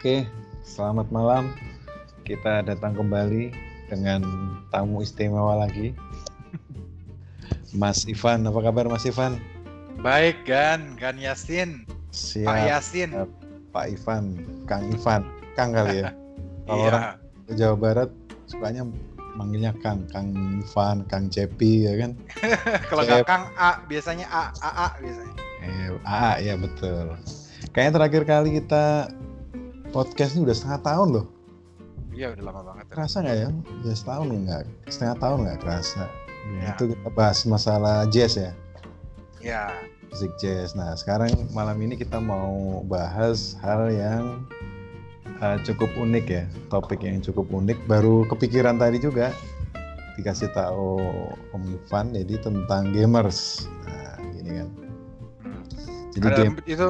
Oke, selamat malam. Kita datang kembali dengan tamu istimewa lagi. Mas Ivan, apa kabar Mas Ivan? Baik, Gan. Gan Yasin. Siap. Pak Yasin. Pak Ivan, Kang Ivan, Kang kali ya. Kalau Iya. orang Jawa Barat sukanya manggilnya Kang, Kang Ivan, Kang Cepi ya kan? Kalau nggak Kang A, biasanya A, A, A biasanya. Eh, ah, ya betul. Kayaknya terakhir kali kita podcast ini udah setengah tahun loh. Iya, udah lama banget. ya. Kerasa nggak ya? Ya setahun nggak? Setengah tahun nggak kerasa. Ya. Itu kita bahas masalah jazz ya, Ya, musik jazz. Nah sekarang malam ini kita mau bahas hal yang uh, cukup unik ya, topik yang cukup unik. Baru kepikiran tadi juga dikasih tahu Om Ivan, jadi tentang gamers. Nah gini kan. Hmm. Jadi ada, game, itu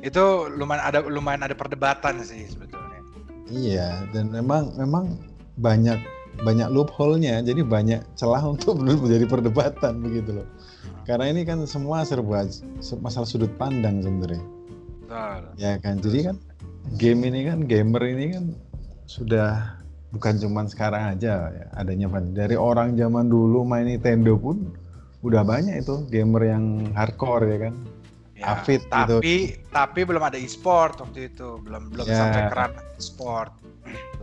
itu lumayan ada lumayan ada perdebatan sih sebetulnya. iya dan memang memang banyak banyak loophole-nya, jadi banyak celah untuk menjadi perdebatan begitu loh. Karena ini kan semua serba se- masalah sudut pandang sebenarnya. Ya kan, jadi kan game ini kan gamer ini kan sudah bukan cuman sekarang aja ya, adanya Van. Dari orang zaman dulu main Nintendo pun udah banyak itu gamer yang hardcore ya kan. Ya, Afid gitu. tapi tapi belum ada e-sport waktu itu, belum belum Ya. sampai keran e-sport.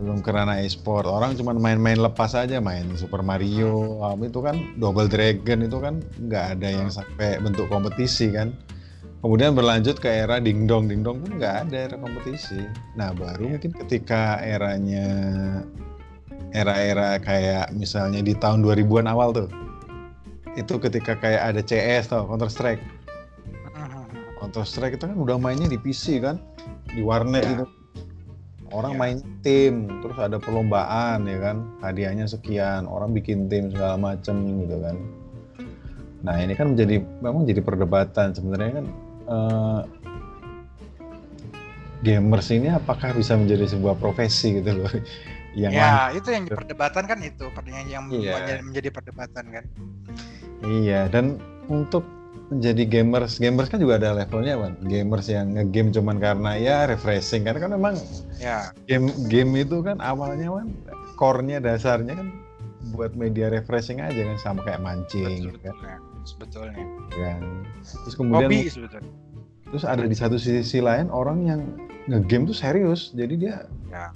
Belum kerana e-sport. Orang cuma main-main lepas aja, main Super Mario, apa itu kan Double Dragon itu kan nggak ada yang sampai bentuk kompetisi kan. Kemudian berlanjut ke era dingdong, dingdong pun nggak ada era kompetisi. Nah baru mungkin ketika eranya era-era kayak misalnya di tahun 2000-an awal tuh, itu ketika kayak ada CS tau Counter Strike. Counter Strike itu kan udah mainnya di PC kan, di warnet Ya. gitu. Orang Ya. main tim, terus ada perlombaan ya kan, hadiahnya sekian, orang bikin tim segala macem gitu kan. Nah ini kan menjadi memang jadi perdebatan sebenarnya kan eh, gamers ini apakah bisa menjadi sebuah profesi gitu loh, yang ya, itu yang diperdebatkan kan itu, yang Iya. menjadi, menjadi perdebatan kan. Iya, dan untuk menjadi gamers, gamers kan juga ada levelnya, kan. Gamers yang ngegame cuman karena ya refreshing, karena kan memang Ya, game game itu kan awalnya kan core-nya dasarnya kan buat media refreshing aja kan sama kayak mancing betul, gitu kan. sebetulnya. Sebetulnya. kan. Terus kemudian Hobi sebetulnya. terus ada di satu sisi lain orang yang ngegame tuh serius, jadi dia Ya.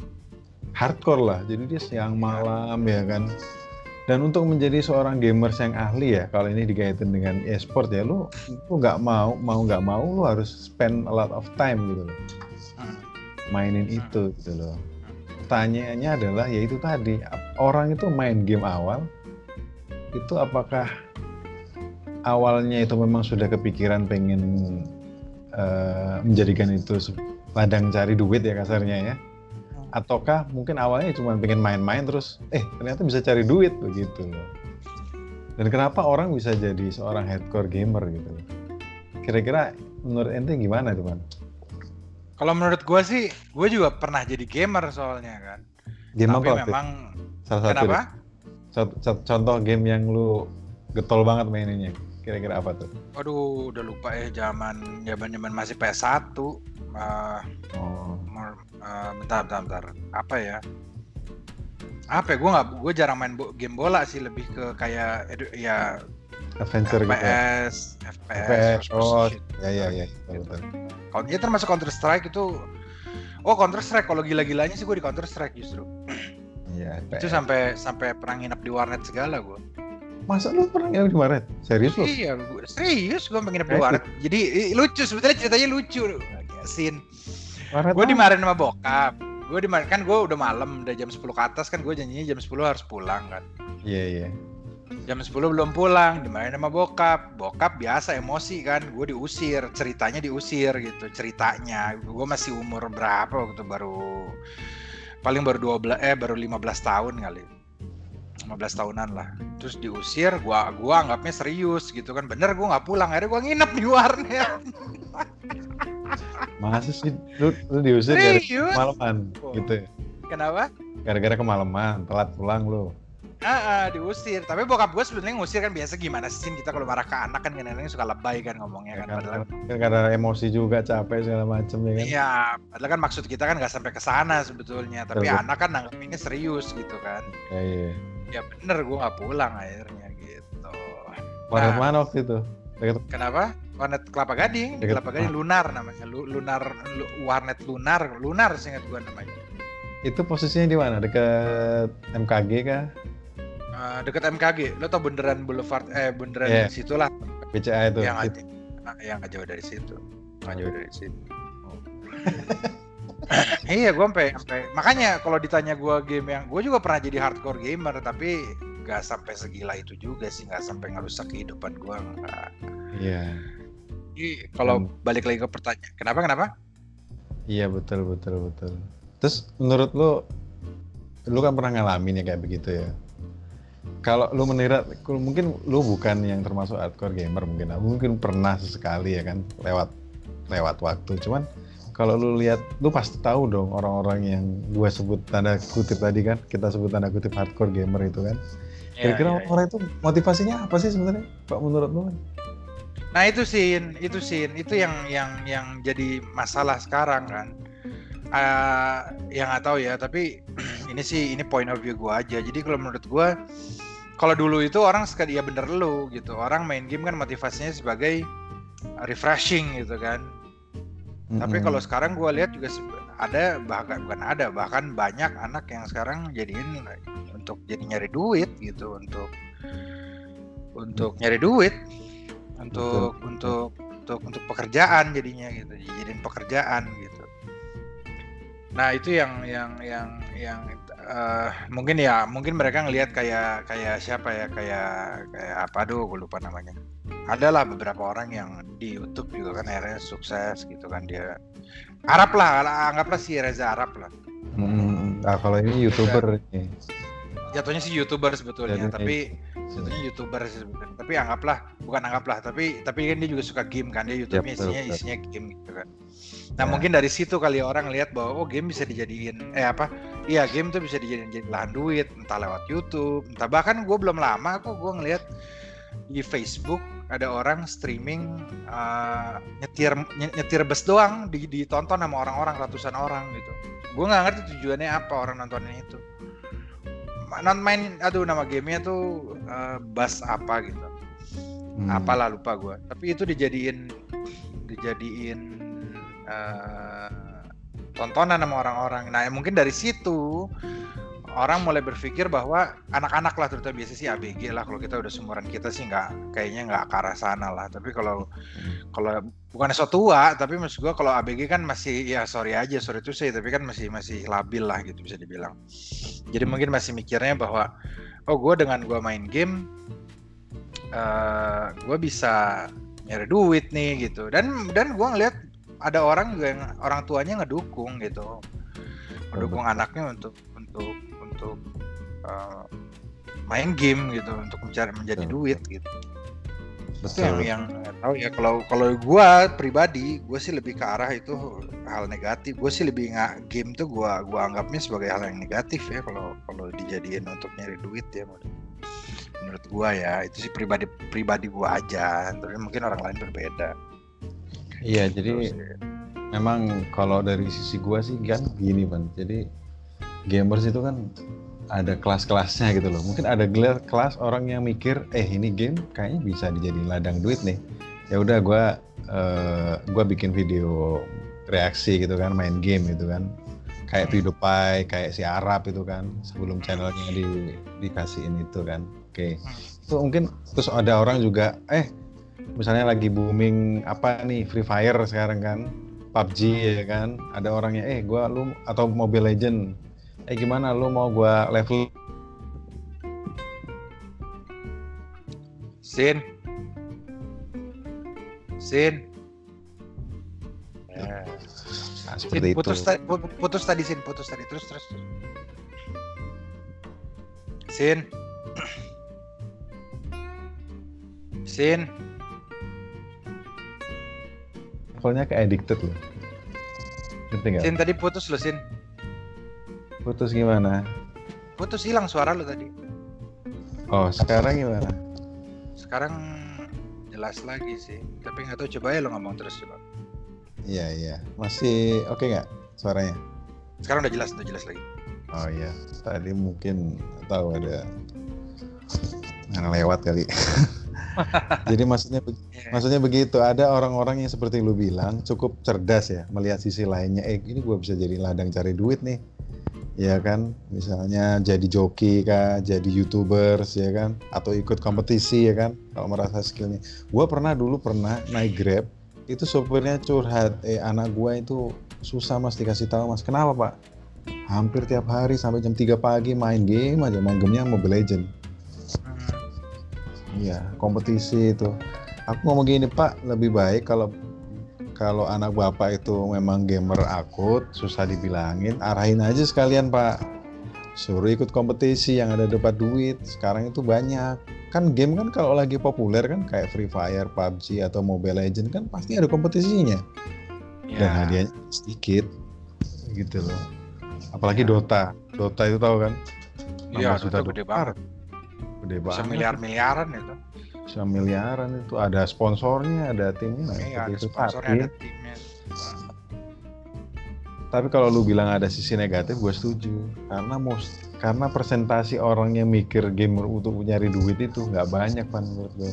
hardcore lah, jadi dia siang malam ya kan. Dan untuk menjadi seorang gamers yang ahli ya, kalau ini digaitin dengan e-sport ya, lu lu nggak mau mau nggak mau lu harus spend a lot of time gitu loh, Hmm. mainin Hmm. itu gitu loh. Pertanyaannya adalah ya itu tadi, orang itu main game awal itu apakah awalnya itu memang sudah kepikiran pengen eh, menjadikan itu ladang cari duit ya kasarnya ya? Ataukah mungkin awalnya cuma pengen main-main terus eh ternyata bisa cari duit begitu. Loh dan kenapa orang bisa jadi seorang hardcore gamer gitu? Kira-kira menurut ente gimana tuh man Kalau menurut gue sih, gue juga pernah jadi gamer soalnya kan. game Tapi apa memang salah satu kenapa? contoh game yang lu getol banget maininnya kira-kira apa tuh Aduh, udah lupa ya zaman zaman zaman masih PS1. Eh, oh mer- eh, bentar, bentar, bentar. Apa ya? Apa ya? Gue nggak, gue jarang main bo- game bola sih, lebih ke kayak edu- ya adventure gitu ya? FPS, FPS, FPS, oh ya ya ya betul, betul. Kalau dia termasuk Counter Strike itu, oh Counter Strike kalau gila-gilanya sih gue di Counter Strike justru. Iya, Itu FPS. sampai sampai perang nginep di warnet segala gue. Masa lu pernah nginep di Maret serius lu Iya, gua, serius gue pengen di Serius? warnet. Jadi lucu sebetulnya ceritanya lucu. Sin. Gue dimarahin sama bokap. Gue dimarahin kan gue udah malam, udah jam 10 ke atas kan gue janjinya jam 10 harus pulang kan. iya iya Jam 10 belum pulang, dimarahin sama bokap. Bokap biasa emosi kan, gue diusir, ceritanya diusir gitu, ceritanya. Gue masih umur berapa waktu baru paling baru 12 eh baru 15 tahun kali. 15 tahunan lah. Terus diusir, gua gua anggapnya serius gitu kan. Bener gua nggak pulang, akhirnya gua nginep di warnet. masa sih lu, lu diusir dari Serius? kemalaman Oh. gitu ya? Kenapa? gara-gara kemalaman telat pulang lu Ah, ah, diusir. Tapi bokap gue sebenarnya ngusir kan biasa gimana sih kita kalau marah ke anak kan kadang-kadang suka lebay kan ngomongnya Ya kan. kan, Padahal kan karena emosi juga capek segala macem ya kan. Iya, padahal kan maksud kita kan nggak sampai ke sana sebetulnya. Tapi Betul. anak kan nanggepinnya serius gitu kan. Ya, iya. Ya bener, gue nggak pulang akhirnya gitu. Warnet Nah. mana waktu itu? Deket, Kenapa? Warnet Kelapa Gading, di Deket- Kelapa Gading Lunar namanya. Lu- Lunar, Lu- Warnet Lunar, Lunar seingat gue namanya. itu posisinya di mana? Dekat MKG kah? Eh, deket MKG, lo tau beneran Boulevard, eh beneran Iya. di situ lah. BCA itu. yang aja, yang nggak jauh dari situ, nggak Oh, jauh dari situ. iya, gue sampai sampai makanya kalau ditanya gue game yang gue juga pernah jadi hardcore gamer tapi nggak sampai segila itu juga sih nggak sampai ngerusak kehidupan gue nggak. Iya. Jadi kalau Hmm. balik lagi ke pertanyaan, kenapa kenapa? Iya betul betul betul. Terus menurut lu, lu kan pernah ngalamin ya kayak begitu ya. Kalau lu menira, mungkin lu bukan yang termasuk hardcore gamer mungkin, mungkin pernah sesekali ya kan lewat lewat waktu. Cuman kalau lu lihat, lu pasti tahu dong orang-orang yang gua sebut tanda kutip tadi kan, kita sebut tanda kutip hardcore gamer itu kan. Iya, Kira-kira orang itu motivasinya apa sih sebenarnya, Pak menurut lu? Nah itu sin, itu sin, itu yang yang yang jadi masalah sekarang kan. Eh yang nggak tahu ya, tapi ini sih ini point of view gua aja. Jadi kalau menurut gua, kalau dulu itu orang sekali ya bener lu gitu. Orang main game kan motivasinya sebagai refreshing gitu kan. Tapi Mm-mm. kalau sekarang gua lihat juga ada bahkan bukan ada bahkan banyak anak yang sekarang jadiin untuk jadi nyari duit gitu untuk untuk nyari duit untuk untuk untuk untuk pekerjaan jadinya gitu jadiin pekerjaan gitu. Nah itu yang yang yang yang eh, mungkin ya mungkin mereka ngelihat kayak kayak siapa ya kayak kayak apa aduh gue lupa namanya adalah beberapa orang yang di YouTube juga kan akhirnya sukses gitu kan dia Arab lah anggaplah si Reza Arab lah Mm-mm. Nah, kalau ini youtuber nih. jatuhnya sih youtuber sebetulnya Jadi, tapi sebetulnya youtuber sih sebetulnya tapi anggaplah bukan anggaplah tapi tapi kan dia juga suka game kan dia YouTube-nya betul, isinya betul. isinya game gitu kan nah Ya. mungkin dari situ kali orang lihat bahwa oh game bisa dijadiin eh apa iya game tuh bisa dijadiin jadi lahan duit entah lewat YouTube entah bahkan gue belum lama kok gue ngeliat di Facebook ada orang streaming uh, nyetir ny- nyetir bus doang di- ditonton sama orang-orang ratusan orang gitu. Gue nggak ngerti tujuannya apa orang nontonin itu. Non main aduh nama gamenya tuh uh, bus apa gitu. Hmm. apalah lupa gue tapi itu dijadiin dijadiin eh, tontonan sama orang-orang. Nah mungkin dari situ orang mulai berpikir bahwa anak-anak lah terutama biasa sih ABG lah. Kalau kita udah seumuran kita sih nggak kayaknya nggak ke arah sana lah. Tapi kalau kalau bukan so tua tapi maksud gua kalau ABG kan masih ya sorry aja sorry itu sih tapi kan masih masih labil lah gitu bisa dibilang. Jadi mungkin masih mikirnya bahwa oh gue dengan gua main game eh gue bisa nyari duit nih gitu. Dan dan gue ngeliat ada orang juga yang orang tuanya ngedukung gitu. Ngedukung anaknya untuk untuk untuk eh, main game gitu untuk mencari menjadi Betul, duit gitu itu Betul. yang yang tahu ya kalau kalau gue pribadi gue sih lebih ke arah itu hal negatif gue sih lebih nggak game tuh gue gua anggapnya sebagai hal yang negatif ya kalau kalau dijadiin untuk nyari duit ya menurut, gue ya itu sih pribadi pribadi gue aja tapi mungkin orang lain berbeda Iya, Gitu jadi sih. memang kalau dari sisi gua sih kan gini, Pan. Jadi gamers itu kan ada kelas-kelasnya gitu loh. Mungkin ada gelar kelas orang yang mikir, eh ini game kayaknya bisa dijadiin ladang duit nih. Ya udah gua eh, gua bikin video reaksi gitu kan, main game gitu kan. Kayak Hmm. PewDiePie, kayak si Arab itu kan, sebelum channelnya di dikasihin itu kan. Oke. Hmm. Itu mungkin terus ada orang juga, eh misalnya lagi booming apa nih Free Fire sekarang kan PUBG ya kan ada orangnya eh gua lu atau Mobile Legend eh gimana? Lu mau gua level Sin. Sin. Ya. nah, Sin, seperti itu. putus, ta- pu- putus tadi Sin, putus tadi. Terus terus. Sin. Sin, levelnya ke addicted loh. Ngerti nggak? Sin tadi putus lo Sin. Putus gimana Putus hilang suara lo tadi. Oh, sekarang gimana? Sekarang jelas lagi sih. Tapi nggak tahu coba ya lo ngomong terus coba. Iya, iya. Masih oke nggak suaranya? Sekarang udah jelas, udah jelas lagi. Oh iya, tadi mungkin tahu ada yang lewat kali. Jadi maksudnya Iya. maksudnya begitu, ada orang-orang yang seperti lu bilang cukup cerdas ya melihat sisi lainnya. Eh, ini gua bisa jadi ladang cari duit nih. Ya kan, misalnya jadi joki kah, jadi youtubers ya kan, atau ikut kompetisi ya kan, kalau merasa skillnya. Gua pernah dulu pernah naik grab, itu sopirnya curhat, eh anak gua itu susah mas dikasih tahu mas, kenapa pak? Hampir tiap hari sampai jam 3 pagi main game aja, main gamenya Mobile Legend. Hmm. Iya, kompetisi itu. Aku ngomong gini, Pak, lebih baik kalau kalau anak Bapak itu memang gamer akut, susah dibilangin, arahin aja sekalian, Pak. Suruh ikut kompetisi yang ada dapat duit. Sekarang itu banyak. Kan game kan kalau lagi populer kan kayak Free Fire, PUBG atau Mobile Legend kan pasti ada kompetisinya. Dan Ya. hadiahnya sedikit. Gitu loh. Apalagi Ya. Dota. Dota itu tahu kan? Iya, 16 juta itu gede banget. Gede Bisa banget. miliar-miliaran itu. Bisa miliaran itu ada sponsornya ada timnya nah, Iya, ada sponsornya, tapi, ada timnya. tapi kalau lu bilang ada sisi negatif gue setuju karena most karena presentasi orang yang mikir gamer untuk nyari duit itu nggak banyak pan menurut gue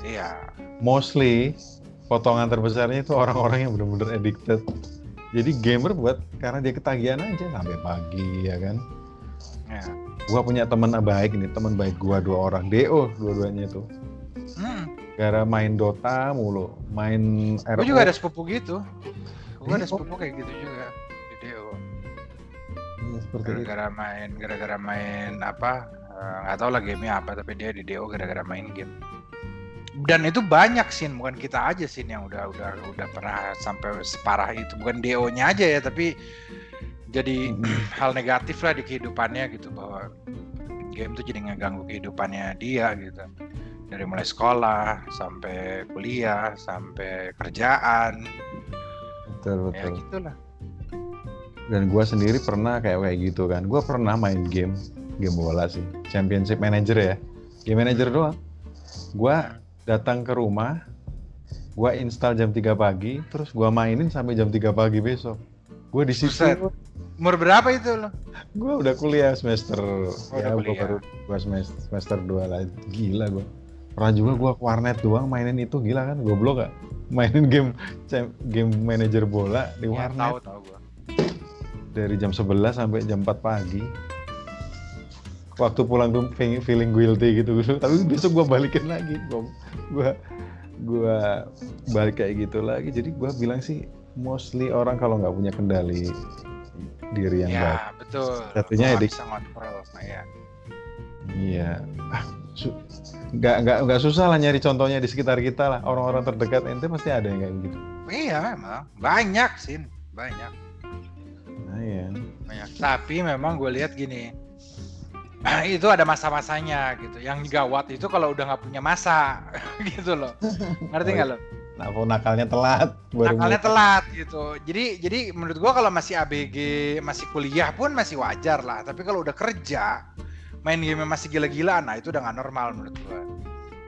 Iya. mostly potongan terbesarnya itu orang-orang yang benar-benar addicted jadi gamer buat karena dia ketagihan aja sampai pagi ya kan Ya. gua punya teman baik nih teman baik gua dua orang do dua-duanya itu. Gara main Dota mulu main Gue juga ada sepupu gitu. Gue ada Iya, sepupu kayak gitu juga di DO. Seperti itu Gara-gara main, gara-gara main apa? eh, Nggak tahu lah gamenya apa, tapi dia di DO gara-gara main game. Dan itu banyak sih, bukan kita aja sih yang udah udah udah pernah sampai separah itu. Bukan DO-nya aja ya, tapi jadi hal negatif lah di kehidupannya gitu bahwa game tuh jadi ngeganggu kehidupannya dia gitu dari mulai sekolah sampai kuliah sampai kerjaan. Betul ya betul. gitulah. Dan gua sendiri pernah kayak kayak gitu kan. Gua pernah main game game bola sih. Championship manager ya. Game manager doang. Gua datang ke rumah gua install jam 3 pagi terus gua mainin sampai jam 3 pagi besok. Gua di situ. Umur berapa itu lo? Gua udah kuliah semester ya udah gua kuliah. baru gua semester semester 2 lah. Gila gua pernah juga gua ke warnet doang mainin itu gila kan goblok gak? Mainin game game manager bola di ya, warnet. tahu tahu gua. Dari jam 11 sampai jam 4 pagi. Waktu pulang tuh feeling, feeling guilty gitu. Tapi besok gua balikin lagi gua gua balik kayak gitu lagi. Jadi gua bilang sih mostly orang kalau nggak punya kendali diri yang baik ya betul. Satunya edik. bisa ngontrol nah, ya iya. Ah, su- nggak nggak nggak susah lah nyari contohnya di sekitar kita lah. Orang-orang terdekat ente pasti ada yang kayak gitu. Iya emang. Banyak sih banyak. Nah iya. Banyak. Tapi memang gue lihat gini itu ada masa-masanya gitu. Yang gawat itu kalau udah nggak punya masa gitu loh. Ngerti Oh, nggak lo? Nah nakalnya telat baru nakalnya mulai. telat gitu. Jadi jadi menurut gua kalau masih ABG masih kuliah pun masih wajar lah. Tapi kalau udah kerja main game masih gila-gilaan nah itu udah nggak normal menurut gua.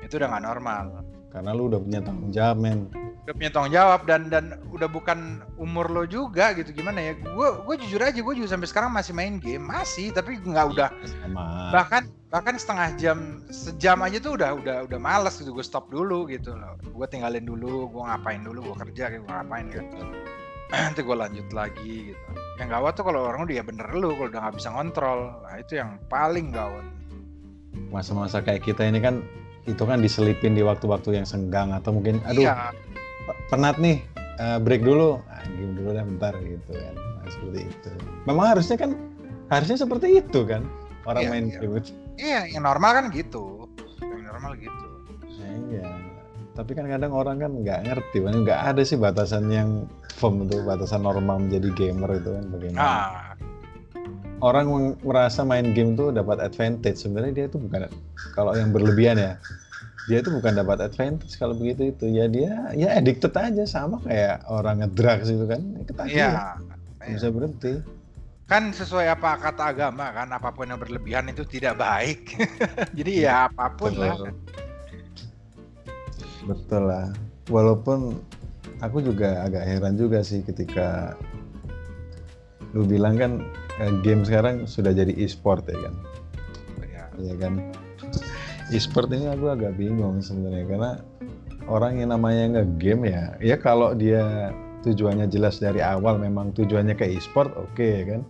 Itu udah nggak normal. Karena lu udah punya tanggung jawab men. Udah punya tanggung jawab dan dan udah bukan umur lo juga gitu gimana ya? Gua gua jujur aja gua juga sampai sekarang masih main game masih tapi nggak udah. Sama. Bahkan bahkan setengah jam sejam aja tuh udah udah udah males gitu gue stop dulu gitu loh. Gue tinggalin dulu gue ngapain dulu gue kerja kayak gue ngapain gitu. Nanti gue lanjut lagi gitu yang gawat tuh kalau orang udah ya bener lu kalau udah nggak bisa ngontrol. Nah itu yang paling gawat. Masa-masa kayak kita ini kan itu kan diselipin di waktu-waktu yang senggang atau mungkin aduh iya. pe- penat nih eh, break dulu. Ah, game dulu deh bentar gitu kan. Nah, seperti itu. Memang harusnya kan harusnya seperti itu kan orang Iya, main iya. iya yang normal kan gitu. Yang normal gitu. Nah, iya tapi kan kadang orang kan nggak ngerti kan nggak ada sih batasan yang firm itu batasan normal menjadi gamer itu kan bagaimana? Nah orang merasa main game tuh dapat advantage. Sebenarnya dia itu bukan kalau yang berlebihan ya dia itu bukan dapat advantage kalau begitu itu. Ya dia ya addicted aja sama kayak orang ngedrugs itu kan. Iya ketagihan. Iya. bisa berhenti. Kan sesuai apa kata agama kan apa pun yang berlebihan itu tidak baik. Jadi ya apa pun betul. lah betul lah. Walaupun aku juga agak heran juga sih ketika lu bilang kan eh, game sekarang sudah jadi e-sport ya kan? Ya. ya kan? E-sport ini aku agak bingung sebenarnya karena orang yang namanya nge-game ya ya kalau dia tujuannya jelas dari awal memang tujuannya ke e-sport oke okay, kan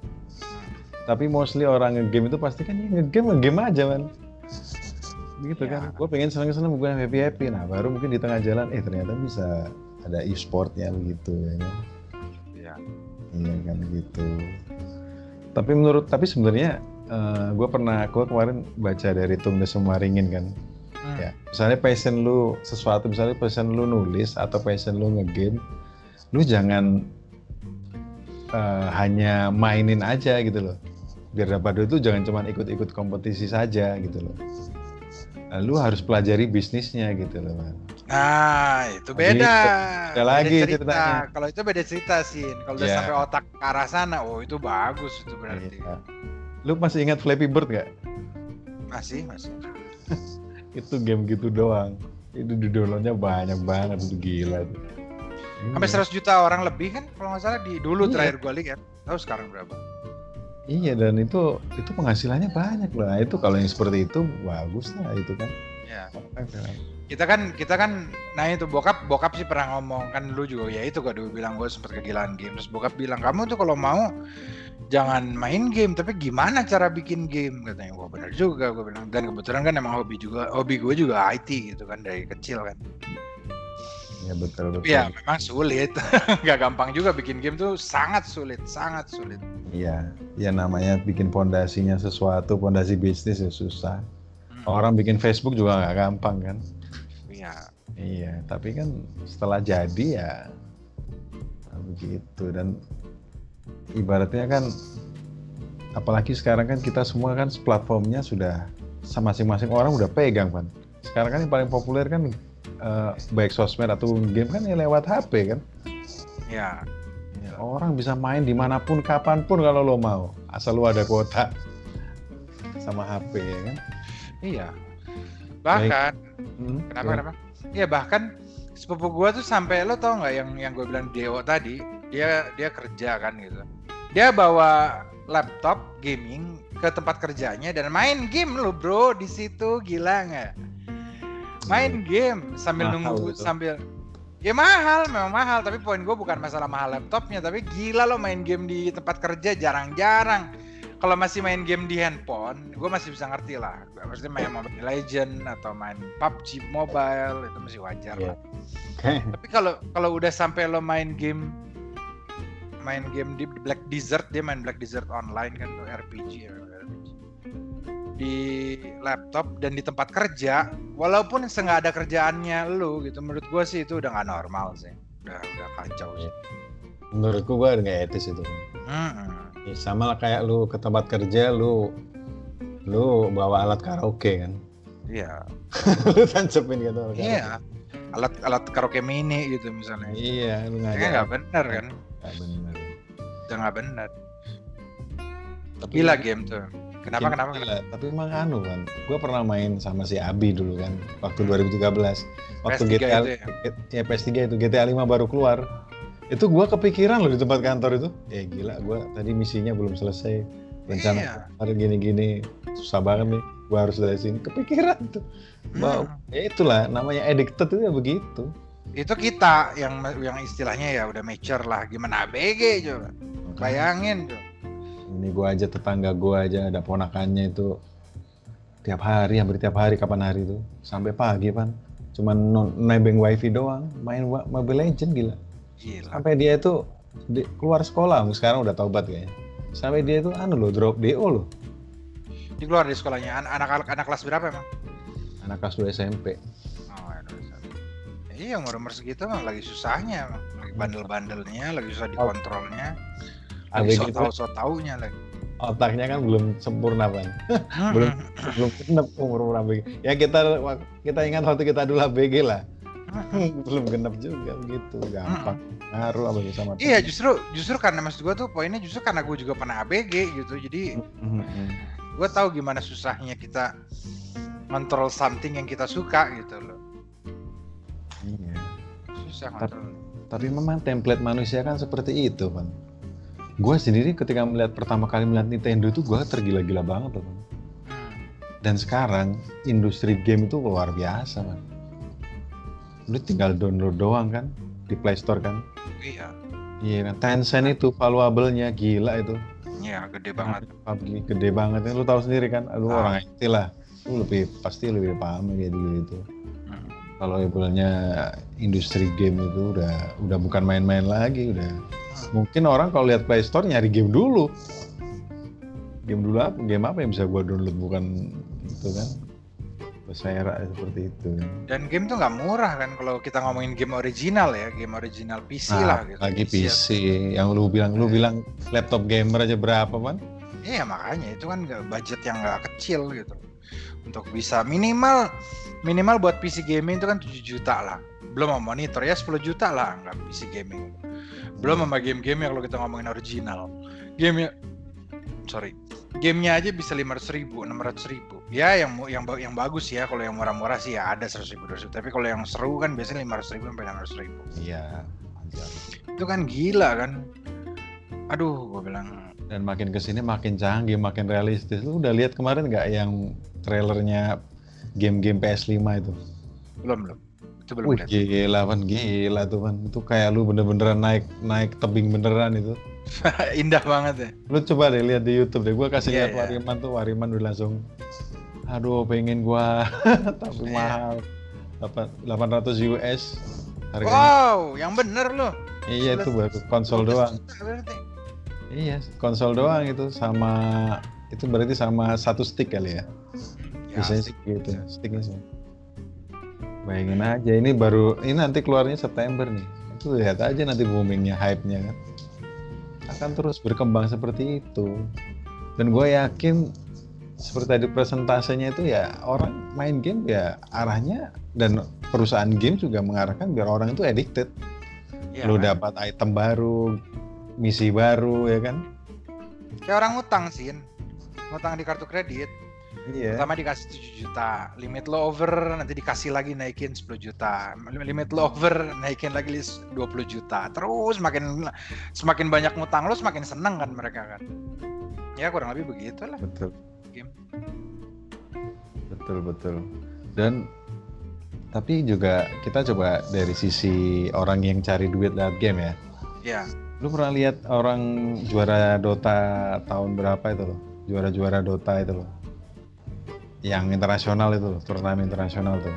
tapi mostly orang nge-game itu pasti kan ya nge-game nge-game aja man gitu Ya. kan. Gue pengen seneng-seneng gue happy happy nah baru mungkin di tengah jalan eh ternyata bisa ada e-sportnya begitu ya kan? Ya. iya kan gitu. Tapi menurut tapi sebenarnya gue pernah gue kemarin baca dari Tung de Sumaringin kan. Hmm. ya misalnya passion lu sesuatu misalnya passion lu nulis atau passion lu ngegame lu jangan eh, hanya mainin aja gitu loh. Biar dapat duit itu jangan cuma ikut-ikut kompetisi saja gitu loh lu harus pelajari bisnisnya gitu loh man. Nah, itu Jadi, beda. beda lagi cerita. ceritanya. Kalau itu beda cerita sih. Kalau udah Iya. sampai otak ke arah sana, oh itu bagus itu berarti. Iya. lu masih ingat Flappy Bird gak? Masih, masih. itu game gitu doang itu di downloadnya banyak banget itu gila tuh. Sampai Iya. 100 juta orang lebih kan kalau nggak salah di dulu Iya. terakhir gua lihat. Tahu sekarang berapa? Iya dan itu itu penghasilannya banyak loh. Nah, itu kalau yang seperti itu bagus lah itu kan. Ya. Kita kan kita kan nah itu bokap bokap sih pernah ngomong kan lu juga ya itu gak dulu bilang gue sempet kegilaan game terus bokap bilang kamu tuh kalau mau jangan main game tapi gimana cara bikin game katanya wah benar juga gue bilang dan kebetulan kan emang hobi juga hobi gue juga IT gitu kan dari kecil kan Ya betul betul. Ya memang sulit nggak gampang juga bikin game tuh sangat sulit sangat sulit Iya, ya namanya bikin pondasinya sesuatu, pondasi bisnis ya susah. Hmm. Orang bikin Facebook juga nggak gampang kan. Iya. Iya, tapi kan setelah jadi ya begitu dan ibaratnya kan apalagi sekarang kan kita semua kan platformnya sudah sama masing-masing orang udah pegang kan. Sekarang kan yang paling populer kan eh, baik sosmed atau game kan ya lewat HP kan. Ya. Ya, orang bisa main di mana pun, kapan pun kalau lo mau, asal lo ada kuota sama HP ya kan. Iya. Bahkan Hmm, kenapa ya. kenapa? Iya bahkan sepupu gua tuh sampai lo tau nggak yang yang gue bilang Dewo tadi dia dia kerja kan gitu. Dia bawa laptop gaming ke tempat kerjanya dan main game lo bro di situ gila nggak? Main game sambil Mahal nunggu itu. sambil ya mahal memang mahal tapi poin gue bukan masalah mahal laptopnya tapi gila lo main game di tempat kerja jarang-jarang kalau masih main game di handphone, gue masih bisa ngerti lah. Maksudnya main Mobile Legend atau main PUBG Mobile itu masih wajar Iya. lah. Tapi kalau kalau udah sampai lo main game main game di Black Desert dia main Black Desert online kan tuh RPG ya RPG. Di laptop dan di tempat kerja walaupun nggak ada kerjaannya lu gitu menurut gue sih itu udah nggak normal sih udah udah kacau sih Menurutku gua nggak etis itu. Mm-mm. Ya, sama lah kayak lu ke tempat kerja lu lu bawa alat karaoke kan. iya lu tancepin gitu. alat iya alat alat karaoke mini gitu misalnya. Iya, lu Kayaknya ngajak. nggak bener kan Nggak bener. udah nggak bener Tapi gila game tuh kenapa kenapa gila. Tapi emang anu kan, gua pernah main sama si Abi dulu kan, waktu 2013. Waktu PS3 GTA itu ya? PS3 itu GTA 5 baru keluar. Itu gua kepikiran loh di tempat kantor itu. Eh gila, gua tadi misinya belum selesai. Rencana Iya. hari gini-gini susah banget nih. Gua harus dari sini. Kepikiran tuh. Wow. Hmm. Ya itulah namanya addicted itu ya begitu. itu kita yang yang istilahnya ya udah mature lah gimana ABG coba bayangin tuh Ini gua aja tetangga gua aja ada ponakannya itu. Tiap hari hampir tiap hari kapan hari itu. Sampai pagi pan. Cuman nebeng wifi doang. Main Mobile Legend gila. Gila. Sampai dia itu di- keluar sekolah. Sekarang udah taubat kayaknya. Sampai dia itu anu loh drop DO loh. Di keluar dari sekolahnya. An- anak anak anak kelas berapa emang? Anak kelas 2 SMP oh ya iya umur umur segitu emang lagi susahnya emang. lagi bandel bandelnya lagi susah dikontrolnya Habis so gitu, tau so taunya lagi otaknya kan belum sempurna pan Hmm. belum belum genep umur umur ABG ya kita kita ingat waktu kita dulu ABG lah. Belum genap juga begitu gampang. Ngaruh apa sama Iya justru justru karena maksud gue tuh poinnya justru karena gue juga pernah ABG gitu. Jadi gue tahu gimana susahnya kita kontrol something yang kita suka gitu loh. Iya. Susah Tapi- kontrol tapi memang template manusia kan seperti itu kan gue sendiri ketika melihat pertama kali melihat Nintendo itu gue tergila-gila banget loh dan sekarang industri game itu luar biasa man lu tinggal download doang kan? Di Play Store kan? Iya. Iya kan? Tencent itu valuable-nya gila itu. Iya gede banget. PUBG gede banget. Lu tahu sendiri kan? Lu Ah. orang IT lah. Lu lebih pasti lebih paham kayak gitu gitu. Hmm. kalau ibaratnya industri game itu udah udah bukan main-main lagi udah mungkin orang kalau lihat Play Store nyari game dulu. Game dulu apa? Game apa yang bisa gua download? Bukan itu kan? Saya seperti itu. Dan game tuh nggak murah kan kalau kita ngomongin game original ya game original PC lah gitu. Nah, lagi PC. PC yang lu bilang lu bilang laptop gamer aja berapa man Iya makanya. Itu kan budget yang nggak kecil gitu. Untuk bisa minimal minimal buat PC gaming itu kan 7 juta lah. Belum sama monitor ya 10 juta lah nggak PC gaming belum sama game-game yang kalau kita ngomongin original. Game sorry. Gamenya aja bisa 500 ribu 600 ribu. Ya yang yang yang bagus ya kalau yang murah-murah sih ya ada 100 ribu 200 ribu. Tapi kalau yang seru kan biasanya 500 ribu sampai 600 ribu. Iya itu kan gila kan. Aduh gue bilang. Dan makin ke sini makin canggih makin realistis. Lu udah lihat kemarin nggak yang trailernya game-game PS5 itu? Belum belum itu belum Wih lihat. gila kan gila tuh kan itu kayak lu bener-beneran naik naik tebing beneran itu. Indah banget ya. Lu coba deh lihat di YouTube deh. Gua kasih Iya, lihat iya. Wariman tuh Wariman udah langsung aduh pengen gua. Tapi Iya. mahal. Delapan- 800 US harganya. Wow, yang bener loh. iya itu baru konsol 12 doang. iya konsol doang itu sama itu berarti sama satu stick kali ya? Ya, biasanya sih gitu sticknya sih bayangin aja ini baru ini nanti keluarnya September nih itu lihat aja nanti boomingnya hype-nya kan akan terus berkembang seperti itu dan gue yakin seperti tadi presentasenya itu ya orang main game ya arahnya dan perusahaan game juga mengarahkan biar orang itu addicted Iya, lu kan? dapat item baru misi baru ya kan Kayak orang ngutang sih. Ngutang di kartu kredit. Iya Pertama dikasih 7 juta. Limit lo over, nanti dikasih lagi naikin 10 juta. Limit lo over, naikin lagi lis- 20 juta. Terus makin semakin banyak ngutang lo semakin seneng kan mereka kan. Ya kurang lebih begitu lah. betul Game. betul betul dan tapi juga kita coba dari sisi orang yang cari duit lewat game ya Ya, lu pernah lihat orang juara Dota tahun berapa itu loh juara-juara Dota itu loh yang internasional itu turnamen internasional tuh.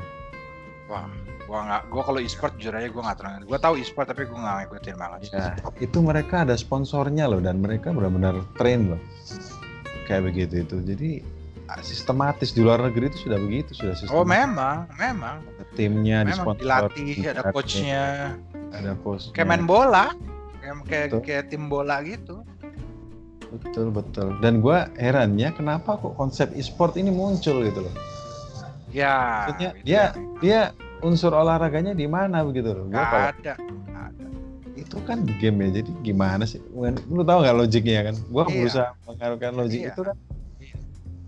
Wah, gua nggak, gua kalau e-sport jujur aja gua nggak terlalu. Gua tahu e-sport tapi gua nggak ngikutin banget. ya itu mereka ada sponsornya loh dan mereka benar-benar train loh. Kayak begitu itu. Jadi ah, sistematis di luar negeri itu sudah begitu sudah sistematis. Oh memang, memang, timnya di memang sponsor dilatih, ada coachnya. ada coach kayak main bola kayak kayak, kayak tim bola gitu Betul betul. Dan gue herannya kenapa kok konsep e-sport ini muncul gitu loh. ya Maksudnya itu dia yang- dia unsur olahraganya di mana begitu loh. Gua nggak kalau ada itu kan game ya. Jadi gimana sih? Lu tahu nggak logiknya kan? Gue Iya. berusaha mengaruhkan logik Iya. itu kan. Iya.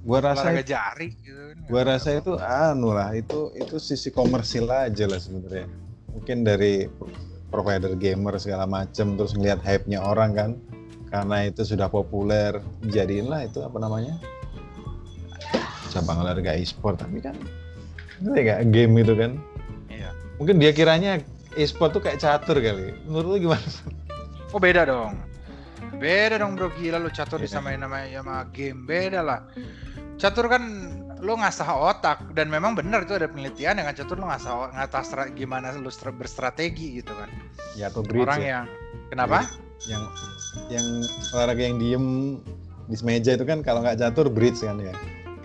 Gue rasa olahraga jari gitu kan. gua rasa itu anu lah itu itu sisi komersil aja lah sebenarnya. Mungkin dari provider gamer segala macem terus ngelihat hype-nya orang kan karena itu sudah populer jadiinlah itu apa namanya? Cabang olahraga e-sport. Tapi kan itu ya game itu kan? Iya. Mungkin dia kiranya e-sport tuh kayak catur kali. Menurut lu gimana? Oh beda dong. Beda dong bro. Gila lu catur Iya. disamain nama sama game. Beda lah. Catur kan lu ngasah otak. Dan memang benar itu ada penelitian dengan catur lu ngasah ngasah stra- gimana lu stra- berstrategi gitu kan. Ya atau bridge orang ya? yang kenapa? Yang yang olahraga yang diem di meja itu kan kalau nggak catur bridge kan ya?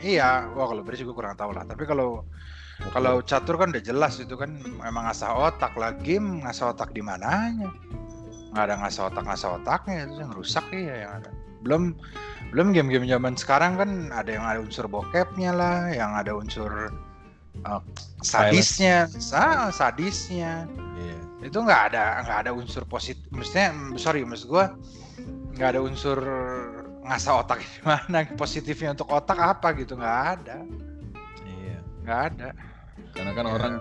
Iya wah kalau beri juga kurang tahu lah. Tapi kalau Kalau catur kan udah jelas itu kan emang ngasah otak lah game ngasah otak di mananya? Nggak ada ngasah otak ngasah otaknya itu yang rusak ya yang ada. Belum belum game-game zaman sekarang kan ada yang ada unsur bokepnya lah yang ada unsur uh, sadisnya, sa sadisnya. Iya. Itu nggak ada nggak ada unsur positif. Maksudnya sorry maksud gue nggak ada unsur ngasah otak gimana positifnya untuk otak apa gitu nggak ada Iya. nggak ada Karena kan Ya. orang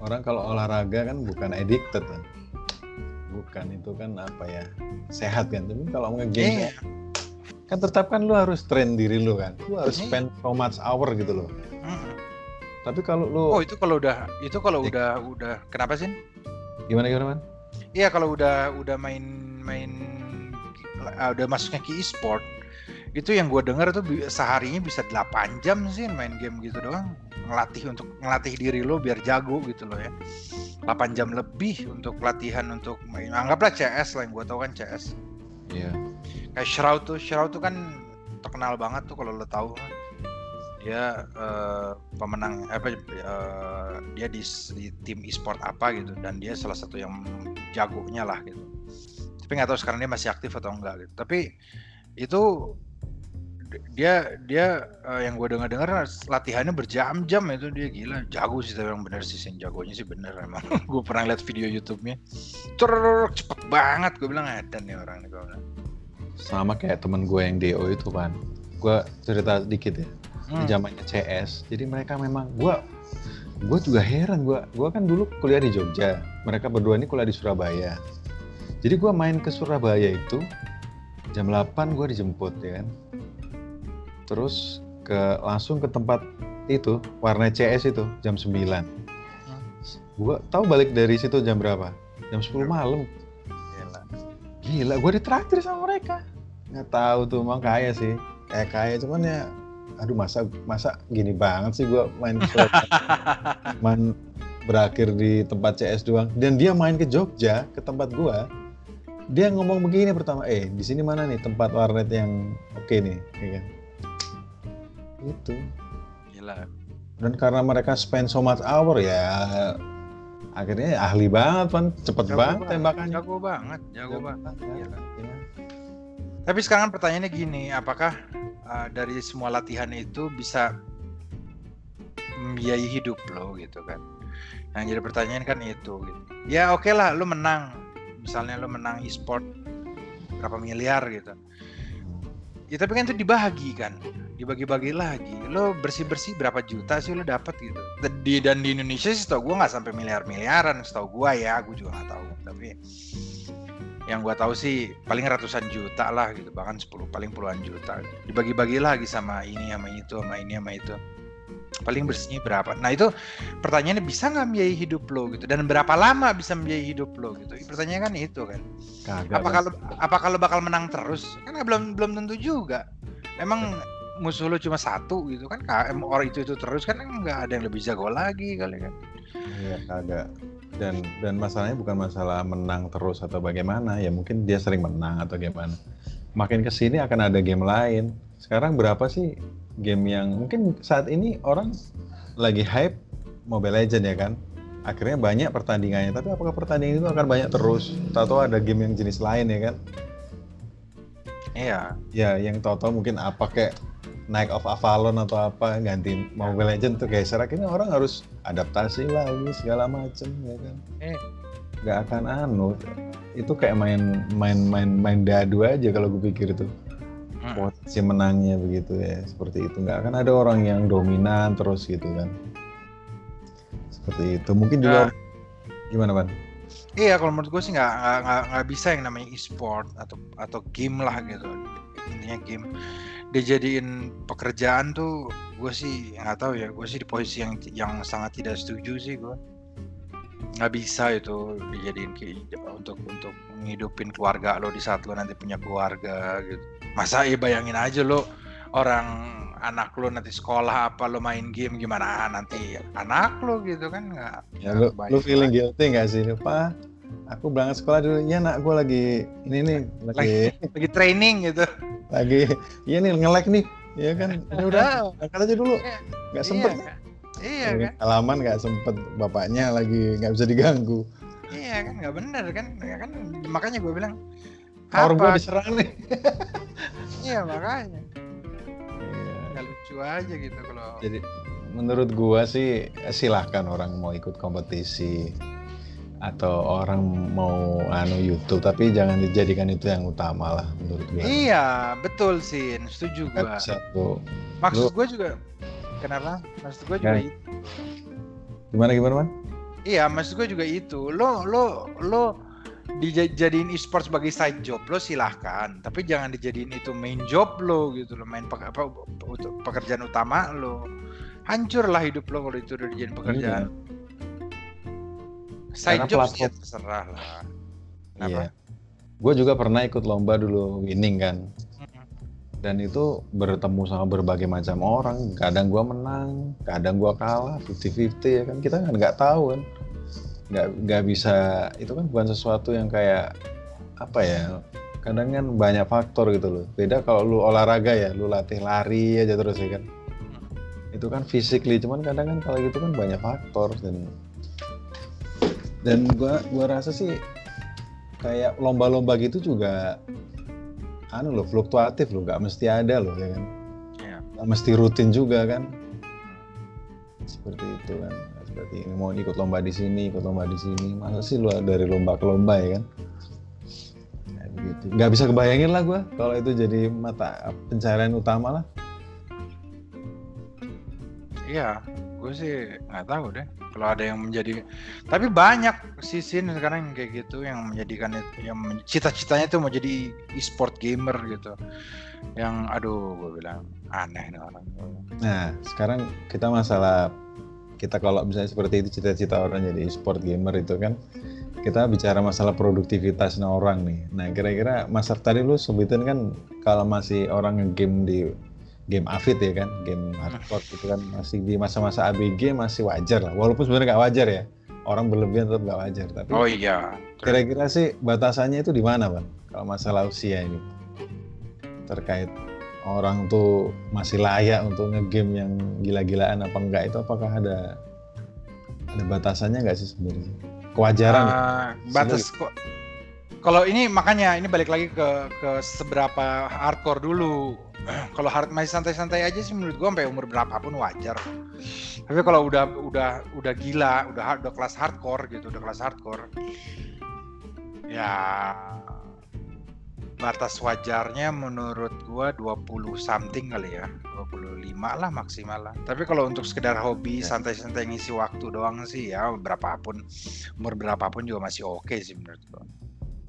orang kalau olahraga kan bukan addicted kan. Bukan itu kan apa ya sehat kan. Tapi kalau nge-game Iya. kan tetap kan lu harus train diri lu kan. Lu harus Iya. spend so much hour gitu loh. Mm. Tapi kalau lu oh itu kalau udah itu kalau udah udah kenapa sih gimana gimana man? Iya kalau udah udah main main ah, udah masuknya ke e-sport itu yang gue dengar tuh seharinya bisa 8 jam sih main game gitu doang. Ngelatih untuk ngelatih diri lo biar jago gitu loh ya. 8 jam lebih untuk latihan untuk main. Anggaplah CS lah yang gue tahu kan CS Iya. kayak Shroud tuh Shroud tuh kan terkenal banget tuh kalau lo tahu. kan dia eh, pemenang apa eh, dia di, di tim e-sport apa gitu dan dia salah satu yang jagonya lah gitu. Tapi nggak tahu sekarang dia masih aktif atau enggak gitu. Tapi itu dia dia eh, yang gue dengar dengar latihannya berjam-jam itu dia gila jago sih tapi yang bener sih yang jagonya sih bener emang. Gue pernah lihat video YouTube-nya. Cepet banget gue bilang edan nih orang nih Sama kayak temen gue yang DO itu kan. Gue cerita dikit ya. Hmm. zamannya CS. Jadi mereka memang gua gua juga heran gua gua kan dulu kuliah di Jogja. Mereka berdua ini kuliah di Surabaya. Jadi gua main ke Surabaya itu jam 8 gua dijemput ya kan. Terus ke langsung ke tempat itu warna CS itu jam 9. Gua tahu balik dari situ jam berapa? Jam 10 malam. Gila. Gila, gue ditraktir sama mereka. Nggak tahu tuh, emang kaya sih. Kayak kaya, cuman ya, aduh masa masa gini banget sih gue main main berakhir di tempat CS doang. Dan dia main ke Jogja, ke tempat gua. Dia ngomong begini pertama, eh di sini mana nih tempat warnet yang oke nih, ya kan? Itu. Gila. Dan karena mereka spend so much hour ya, akhirnya ahli banget kan, cepet Jago banget tembakannya. Jago banget, jago Jago banget. Gila. Ya. Tapi sekarang pertanyaannya gini, apakah uh, dari semua latihan itu bisa membiayai hidup lo gitu kan? Yang jadi pertanyaan kan itu. Gitu. Ya oke lah, lo menang. Misalnya lo menang e-sport berapa miliar gitu. Ya tapi kan itu dibagi kan, dibagi-bagi lagi. Lo bersih-bersih berapa juta sih lo dapat gitu. Di, dan di Indonesia sih tau gue nggak sampai miliar-miliaran, setahu gue ya, gue juga nggak tahu. Tapi yang gue tahu sih paling ratusan juta lah gitu, bahkan 10 paling puluhan juta. Dibagi-bagi lagi sama ini sama itu sama ini sama itu. Paling bersihnya berapa? Nah itu pertanyaannya bisa nggak membiayai hidup lo gitu dan berapa lama bisa membiayai hidup lo gitu? Pertanyaannya kan itu kan Kagak. apa kalau apa kalau bakal menang terus kan belum belum tentu juga emang musuh lu cuma satu gitu kan KM orang itu itu terus kan nggak ada yang lebih jago lagi kali kan Iya kagak. Dan dan masalahnya bukan masalah menang terus atau bagaimana ya mungkin dia sering menang atau gimana. Makin ke sini akan ada game lain. Sekarang berapa sih game yang mungkin saat ini orang lagi hype Mobile Legend ya kan? Akhirnya banyak pertandingannya. Tapi apakah pertandingan itu akan banyak terus? Tahu ada game yang jenis lain ya kan? iya Ya yang tahu-tahu mungkin apa kayak Night of Avalon atau apa ganti Mobile Legend tuh geser akhirnya orang harus adaptasi lagi segala macem ya kan? Eh. nggak akan anu. Itu kayak main main main main dadu aja kalau gue pikir itu. Hmm. potensi menangnya begitu ya seperti itu. Nggak akan ada orang yang dominan terus gitu kan. Seperti itu. Mungkin juga gimana ban iya kalau menurut gue sih nggak nggak- nggak bisa yang namanya e-sport atau atau game lah gitu. Intinya game dijadiin pekerjaan tuh gue sih nggak tahu ya gue sih di posisi yang yang sangat tidak setuju sih gue nggak bisa itu dijadiin ke- untuk untuk ngidupin keluarga lo di saat lo nanti punya keluarga gitu. Masa ya bayangin aja lo orang anak lo nanti sekolah apa lo main game gimana nanti anak lo gitu kan nggak ya kebayang lu feeling guilty nggak sih? Pak aku berangkat sekolah dulu. Ya nak gue lagi ini nih lagi lagi lagi training gitu. lagi iya nih nge-lag nih. Ya kan? Ya udah berangkat aja dulu. Iya. nggak sempet. Iya, kan? iya kan? halaman nggak sempet. Bapaknya lagi nggak bisa diganggu. Iya kan? Nggak bener kan? Ya kan? Makanya gue bilang power gue diserang nih. Iya makanya. Iya. nggak lucu aja gitu kalau jadi menurut gua sih silahkan orang mau ikut kompetisi atau orang mau anu YouTube tapi jangan dijadikan itu yang utama lah menurut gua. Iya, betul sih, setuju gua. bisa tuh. Maksud gua juga kenapa? Maksud gua juga Ya. itu. Gimana gimana man? Iya, maksud gua juga itu. Lo lo lo dijadiin e-sport sebagai side job lo silahkan, tapi jangan dijadiin itu main job lo gitu lo, main pe- apa pekerjaan utama lo. Hancurlah hidup lo kalau itu udah dijadiin pekerjaan. Side job platform- sih ya terserah lah. Kenapa? Iya. Gue juga pernah ikut lomba dulu winning kan. Mm-mm. Dan itu bertemu sama berbagai macam orang. Kadang gua menang, kadang gua kalah, 50-50 ya kan. Kita kan nggak tahu kan. Nggak nggak bisa. Itu kan bukan sesuatu yang kayak apa ya. Kadang kan banyak faktor gitu loh. Beda kalau lu olahraga ya, lu latih lari aja terus ya kan. Itu kan physically, cuman kadang kan kalau gitu kan banyak faktor dan dan gua gua rasa sih kayak lomba-lomba gitu juga anu loh fluktuatif loh nggak mesti ada loh ya kan? Iya. nggak mesti rutin juga kan? Seperti itu kan seperti ini mau ikut lomba di sini ikut lomba di sini masa sih lu dari lomba ke lomba ya kan? Begitu. Nggak bisa kebayangin lah gua kalau itu jadi mata pencarian utama lah. Iya, gue sih nggak tahu deh. Kalau ada yang menjadi, tapi banyak sisi sekarang yang kayak gitu yang menjadikan yang cita-citanya tuh mau jadi e-sport gamer gitu. Yang aduh, gue bilang aneh nih orang. Nah, sekarang kita masalah kita kalau misalnya seperti itu cita-cita orang jadi e-sport gamer itu kan kita bicara masalah produktivitas orang nih. Nah, kira-kira Mas tadi lu sebutin kan kalau masih orang ngegame di game Avid ya kan, game hardcore gitu kan masih di masa-masa ABG masih wajar lah. Walaupun sebenarnya nggak wajar ya. Orang berlebihan tetap nggak wajar. Tapi Oh iya. kira-kira sih batasannya itu di mana, Bang? Kalau masalah usia ini terkait orang tuh masih layak untuk ngegame yang gila-gilaan apa enggak itu apakah ada ada batasannya nggak sih sebenarnya? Kewajaran. ya? Ah, batas kok. Kalau ini makanya ini balik lagi ke ke seberapa hardcore dulu. kalau hard masih santai-santai aja sih menurut gua sampai umur berapapun wajar. Tapi kalau udah udah udah gila, udah hard- udah kelas hardcore gitu, udah kelas hardcore. Ya batas wajarnya menurut gua 20 something kali ya. 25 lah maksimal lah. Tapi kalau untuk sekedar hobi Ya. santai-santai ngisi waktu doang sih ya berapapun umur berapapun juga masih oke sih menurut gua.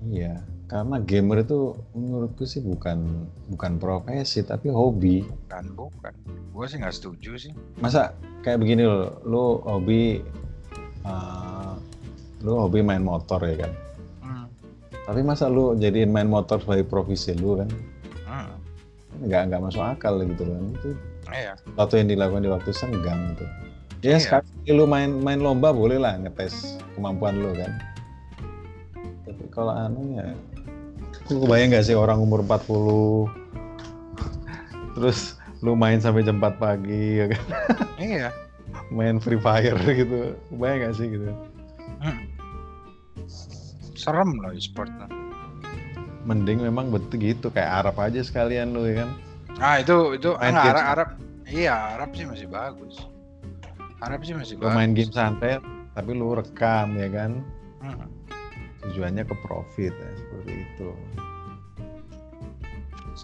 Iya, karena gamer itu menurutku sih bukan bukan profesi tapi hobi. Kan bukan. Gua sih nggak setuju sih. Masa kayak begini loh, lu hobi uh, lu hobi main motor ya kan? Hmm. Tapi masa lu jadiin main motor sebagai profesi lu kan? Hmm. Nggak nggak masuk akal gitu loh. Itu Iya. sesuatu yang dilakukan di waktu senggang gitu. Ya Iya. sekali lu main main lomba boleh lah ngetes kemampuan lu kan. Kalau anu ya, lu kebayang nggak sih orang umur 40 terus lu main sampai jam 4 pagi ya kan? Iya. main Free Fire gitu. Kebayang nggak sih gitu? Hmm. Serem loh e-sport. Mending memang betul gitu kayak Arab aja sekalian lu ya kan. Ah itu itu Main enggak, games. Arab, Arab iya Arab sih masih bagus. Arab sih masih Lu bagus. main game santai tapi lu rekam ya kan. Hmm. Tujuannya ke profit ya, seperti itu.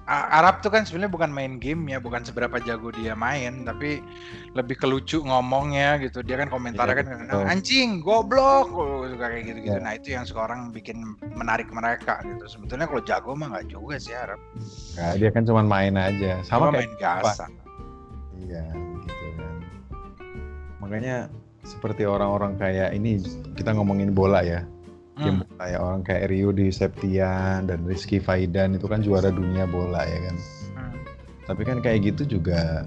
Arab tuh kan sebenarnya bukan main game ya, bukan seberapa jago dia main, tapi lebih ke lucu ngomongnya gitu. Dia kan komentarnya Iya, kan betul. anjing, goblok, oh, suka kayak gitu-gitu. Iya. Nah itu yang sekarang bikin menarik mereka gitu. Sebetulnya kalau jago mah nggak juga sih Arab. Nah, dia kan cuma main aja. Sama Cuma kayak main biasa. Iya, gitu kan. Makanya seperti orang-orang kayak ini kita ngomongin bola ya. Game Hmm. ya orang kayak Rio di Septian dan Rizky Faidan itu kan juara dunia bola ya kan. Hmm. Tapi kan kayak gitu juga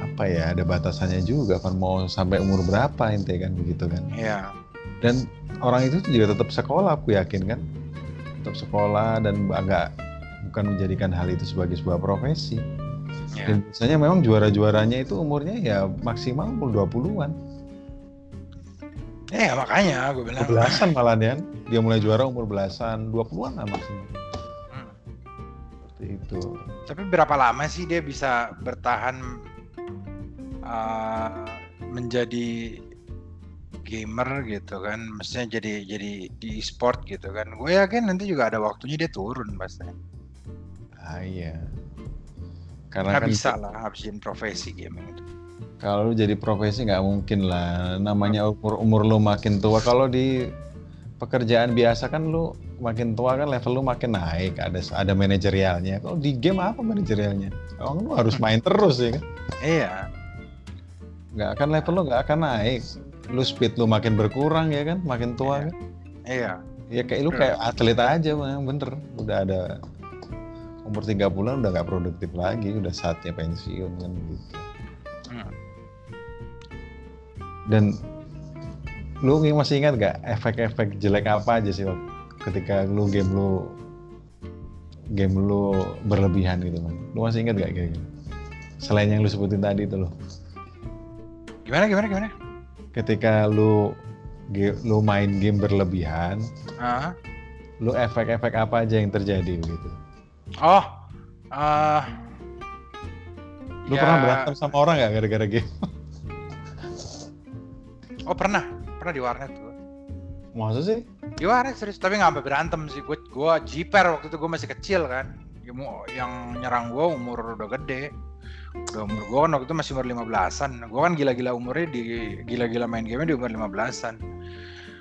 apa ya ada batasannya juga kan mau sampai umur berapa ente kan begitu kan. Iya. Dan orang itu juga tetap sekolah aku yakin kan. Tetap sekolah dan agak bukan menjadikan hal itu sebagai sebuah profesi. Iya. Dan biasanya memang juara-juaranya itu umurnya ya maksimal umur 20-an. Iya makanya gue bilang. Belasan malah kan. Dia mulai juara umur belasan, 20-an lah maksimal. Hmm. Seperti itu. Tapi berapa lama sih dia bisa bertahan uh, menjadi gamer gitu kan, maksudnya jadi jadi di sport gitu kan. Gue yakin nanti juga ada waktunya dia turun pasti. Ah iya. Karena Karena kan bisa lah habis jadi profesi gaming itu. Kalau jadi profesi nggak mungkin lah. Namanya umur umur lu makin tua. Kalau di pekerjaan biasa kan lu makin tua kan level lu makin naik. Ada ada manajerialnya. Kalau di game apa manajerialnya? Emang lu harus main terus ya kan? Iya, Nggak akan level lu nggak akan naik. Lu speed lu makin berkurang ya kan? Makin tua Iya. kan? iya. Ya kayak lu kayak atlet aja Bang. bener. Udah ada umur 3 bulan udah nggak produktif lagi, udah saatnya pensiun kan gitu. Hmm. Dan lu masih ingat gak efek-efek jelek apa aja sih ketika lu game lu game lu berlebihan gitu kan? Lu masih ingat gak kira-kira? Selain yang lu sebutin tadi itu loh. Gimana gimana gimana? Ketika lu lu main game berlebihan, Ah. lu efek-efek apa aja yang terjadi begitu? Oh, eh Lu ya- pernah berantem sama orang gak gara-gara game? Oh pernah, pernah di warnet gue. Masa sih? Di warnet serius, tapi nggak sampai berantem sih. Gue gue jiper waktu itu gue masih kecil kan. Ya, Yang nyerang gue umur udah gede. Udah umur gue kan waktu itu masih umur 15-an. Gue kan gila-gila umurnya di gila-gila main game di umur 15-an.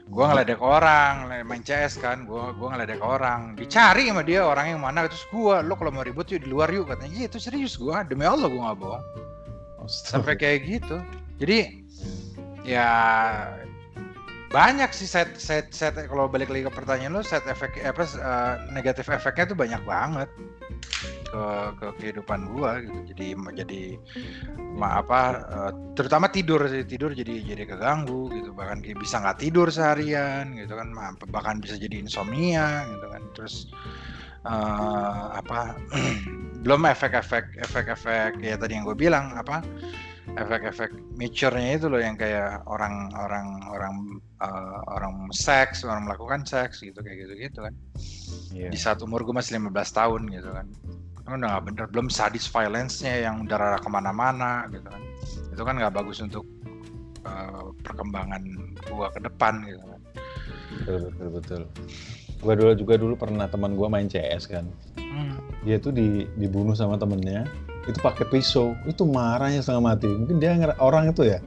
Gue ngeledek orang, main CS kan, gue gua ngeledek orang, dicari sama dia orang yang mana, terus gue, lo kalau mau ribut yuk di luar yuk katanya, iya itu serius gue, demi Allah gue nggak bohong, sampai kayak gitu, jadi ya banyak sih set set set kalau balik lagi ke pertanyaan lo set efek apa eh, negatif efeknya tuh banyak banget ke ke kehidupan gua gitu. Jadi jadi ma apa eh, terutama tidur sih tidur jadi jadi keganggu gitu. Bahkan bisa nggak tidur seharian gitu kan bahkan bisa jadi insomnia gitu kan. Terus eh, apa belum efek-efek efek-efek ya tadi yang gue bilang apa efek-efek mature-nya itu loh yang kayak orang orang orang eh, orang seks orang melakukan seks gitu kayak gitu gitu kan Iya. di saat umur gue masih 15 tahun gitu kan kan udah nggak bener belum sadis violence-nya yang darah ke mana-mana gitu kan itu kan nggak bagus untuk eh, perkembangan gua ke depan gitu kan Betul betul betul. Gua dulu juga dulu pernah teman gua main CS kan. Hmm. Dia tuh di, dibunuh sama temennya itu pakai pisau. Itu marahnya setengah mati. Mungkin dia orang itu ya.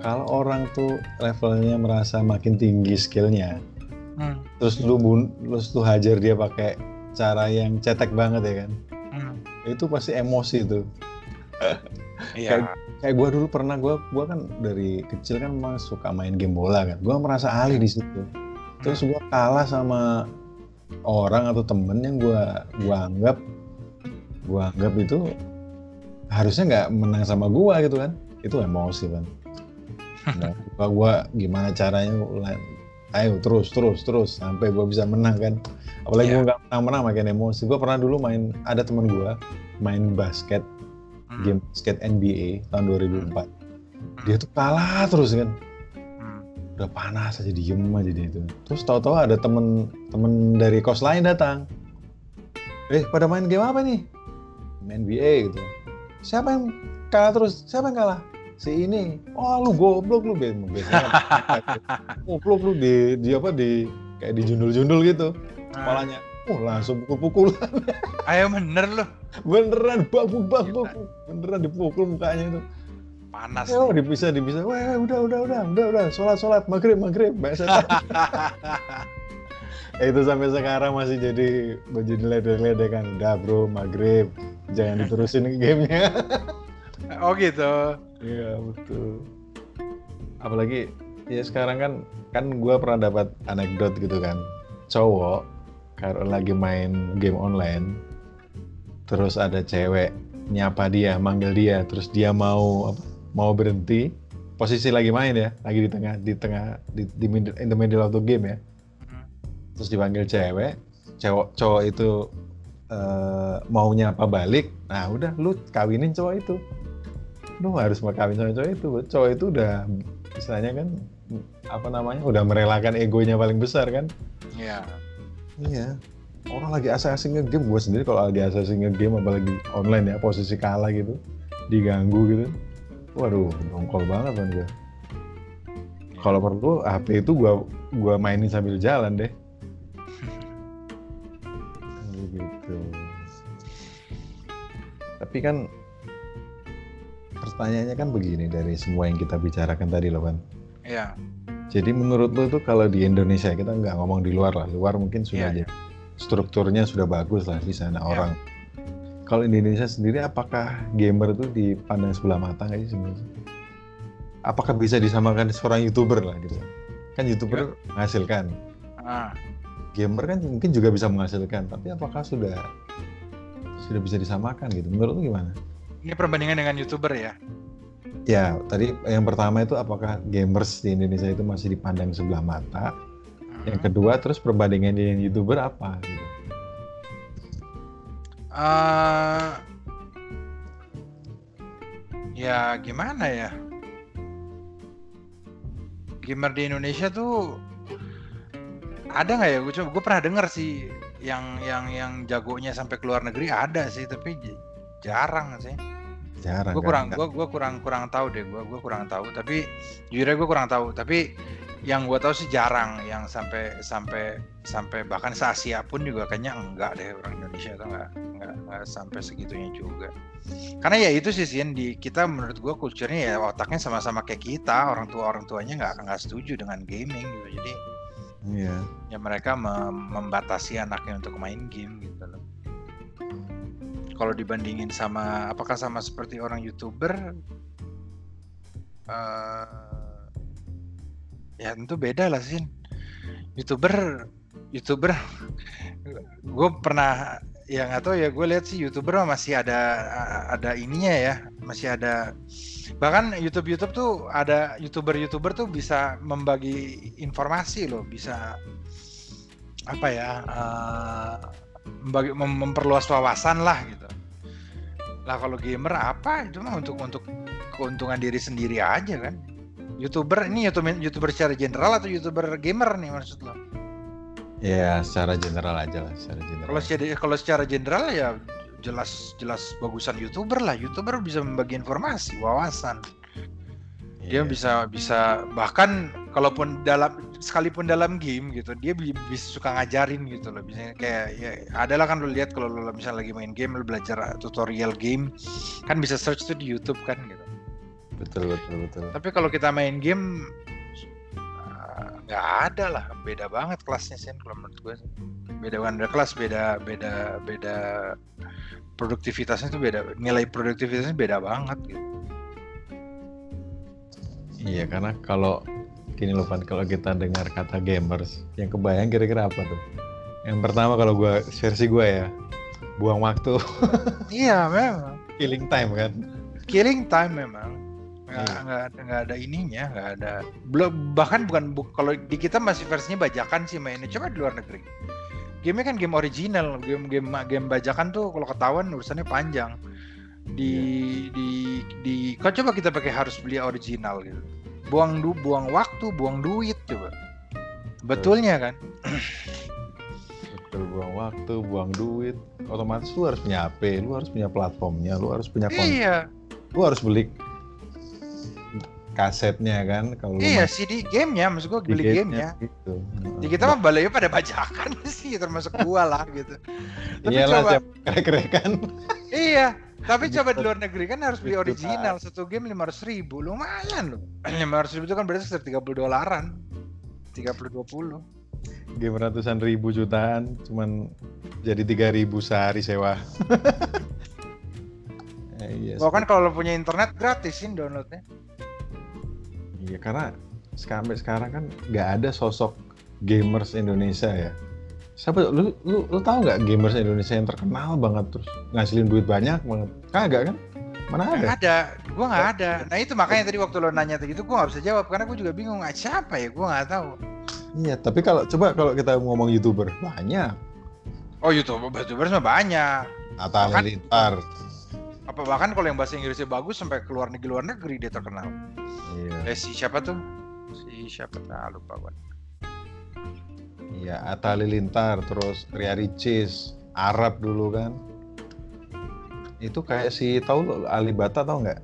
Kalau orang tuh levelnya merasa makin tinggi skillnya, Hmm. terus lu bun, terus lu hajar dia pakai cara yang cetek banget ya kan. Hmm. Itu pasti emosi tuh. Iya. Kayak gua dulu pernah gua gua kan dari kecil kan memang suka main game bola kan. Gua merasa ahli di situ. Terus gua kalah sama orang atau temen yang gua gua anggap gua anggap itu harusnya nggak menang sama gua gitu kan. Itu emosi kan. Nah, gua, gua gimana caranya ayo terus terus terus sampai gua bisa menang kan. Apalagi Iya. gua nggak menang-menang makin emosi. Gua pernah dulu main ada temen gua main basket Hmm. game basket NBA tahun 2004 Hmm. dia tuh kalah terus kan Hmm. udah panas aja diem aja dia itu terus tahu-tahu ada temen temen dari kos lain datang eh pada main game apa nih main NBA gitu siapa yang kalah terus siapa yang kalah si ini oh lu goblok lu biasanya goblok lu di di apa di kayak dijundul-jundul gitu kepalanya oh langsung pukul-pukul Ayo bener loh. beneran babuk babuk beneran dipukul mukanya itu Panas. Oh, dipisah, dipisah. Wah, wah, udah, udah, udah, udah, udah. Sholat, sholat. Maghrib, maghrib. Bahasa itu sampai sekarang masih jadi baju diledek-ledekan. Udah, bro, maghrib. Jangan diterusin gamenya. oh gitu. Iya, betul. Apalagi, ya sekarang kan, kan gue pernah dapat anekdot gitu kan. Cowok, kalau lagi main game online, terus ada cewek nyapa dia, manggil dia, terus dia mau apa, mau berhenti, posisi lagi main ya, lagi di tengah di tengah di, di middle, in the middle of the game ya. Terus dipanggil cewek, cowok cowok itu eh, mau nyapa balik, nah udah lu kawinin cowok itu. Lu harus mau kawin sama cowok itu. Cowok itu udah istilahnya kan apa namanya? udah merelakan egonya paling besar kan. Iya. Iya. Orang lagi asik-asik nge-game, gue sendiri kalau lagi asik-asik nge-game apalagi online ya, posisi kalah gitu, diganggu gitu. Waduh, dongkol banget kan gue. Kalau perlu HP itu gua gua mainin sambil jalan deh. Tapi kan pertanyaannya kan begini dari semua yang kita bicarakan tadi loh kan. Iya. Jadi menurut lo itu kalau di Indonesia kita nggak ngomong di luar lah, luar mungkin sudah Iya, jadi strukturnya sudah bagus lah di sana Iya. orang. Kalau Indonesia sendiri apakah gamer itu dipandang sebelah mata nggak sih sebenarnya? Apakah bisa disamakan seorang youtuber lah gitu? Kan youtuber menghasilkan, Ah, gamer kan mungkin juga bisa menghasilkan, tapi apakah sudah sudah bisa disamakan gitu? Menurut lu gimana? ini perbandingan dengan youtuber ya. Ya, tadi yang pertama itu apakah gamers di Indonesia itu masih dipandang sebelah mata? Yang Hmm. kedua, terus perbandingan dengan youtuber apa? Gitu. Eh, ya gimana ya? Gamer di Indonesia tuh ada nggak ya? Gue gue pernah denger sih yang yang yang jagonya sampai ke luar negeri ada sih, tapi jarang sih. Jarang. Gue kan? kurang gue gue kurang kurang tahu deh. Gue gue kurang tahu. Tapi jujur gue kurang tahu. Tapi yang gue tahu sih jarang yang sampai sampai sampai bahkan se Asia pun juga kayaknya enggak deh orang Indonesia tuh enggak enggak, enggak sampai segitunya juga. Karena ya itu sih Sin, di kita menurut gue kulturnya ya otaknya sama-sama kayak kita orang tua orang tuanya nggak nggak setuju dengan gaming gitu. Jadi Iya. ya mereka mem- membatasi anaknya untuk main game gitu loh. Kalau dibandingin sama apakah sama seperti orang youtuber, eh ya tentu beda lah sih. Youtuber, youtuber, gue pernah ya nggak tahu ya gue lihat sih youtuber masih ada ada ininya ya, masih ada bahkan YouTube YouTube tuh ada youtuber youtuber tuh bisa membagi informasi loh, bisa apa ya eh, membagi, mem- memperluas wawasan lah gitu. Lah kalau gamer apa itu mah untuk untuk keuntungan diri sendiri aja kan. Youtuber ini youtuber youtuber secara general atau youtuber gamer nih maksud lo? Ya, secara general aja lah, secara general. Kalau secara kalau secara general ya jelas jelas bagusan youtuber lah. Youtuber bisa membagi informasi, wawasan. Dia Iya. bisa bisa bahkan kalaupun dalam sekalipun dalam game gitu, dia bi- bisa suka ngajarin gitu loh. Bisa kayak ya adalah kan lu lihat kalau lu misalnya lagi main game lu belajar tutorial game kan bisa search tuh di YouTube kan gitu. betul betul betul. Tapi kalau kita main game nggak ada lah, beda banget kelasnya sih kalau menurut gue. Beda beda kelas, beda beda beda produktivitasnya tuh beda, nilai produktivitasnya beda banget gitu. Iya, karena kalau gini loh Van, kalau kita dengar kata gamers, yang kebayang kira-kira apa tuh? Yang pertama kalau gua versi gua ya, buang waktu, Iya memang. killing time kan. killing time memang nggak Iya. nggak ada nggak ada ininya nggak ada. Belum bahkan bukan bu- kalau di kita masih versinya bajakan sih mainnya coba di luar negeri. Gamenya kan game original game game game bajakan tuh kalau ketahuan urusannya panjang. Di di di kok coba kita pakai harus beli original gitu. Buang du buang waktu buang duit coba. Betulnya kan? Betul, buang waktu, buang duit. Otomatis lu harus punya HP, lu harus punya platformnya, lu harus punya konten, iya. lu harus beli kasetnya kan kalau iya main CD gamenya maksud gua beli gamenya gitu. kita mah balainya pada bajakan sih termasuk gua lah gitu tapi Iyalah coba siap krek-krekan. Iya, tapi coba di Gitu. luar negeri kan harus beli Gitu, original satu game lima ratus ribu, lumayan loh. Lima ratus ribu itu kan berarti sekitar 30 dolaran, 30 20 Game ratusan ribu jutaan, cuman jadi 3000 sehari sewa. Eh, iya, Bahkan kalau lo punya internet gratisin downloadnya. Iya karena sampai sekarang kan nggak ada sosok gamers Indonesia ya. Siapa lu lu lu tahu nggak gamers Indonesia yang terkenal banget terus ngasilin duit banyak banget? Kagak kan? Mana ada? Nggak ada, gua nggak ada. Nah itu makanya tadi waktu lo nanya tadi itu gua nggak bisa jawab karena gua juga bingung siapa ya, gua nggak tahu. Iya, tapi kalau coba kalau kita ngomong youtuber banyak. Oh YouTube, YouTubers mah banyak. Atta Bahkan- Halilintar. Apa bahkan kalau yang bahasa Inggrisnya bagus sampai ke luar negeri luar negeri dia terkenal. Iya, Eh si siapa tuh? Si siapa? Nah, lupa gua. iya Atta Halilintar, terus Ria Ricis, Arab dulu kan. Itu kayak si tahu lo Alibata tau nggak?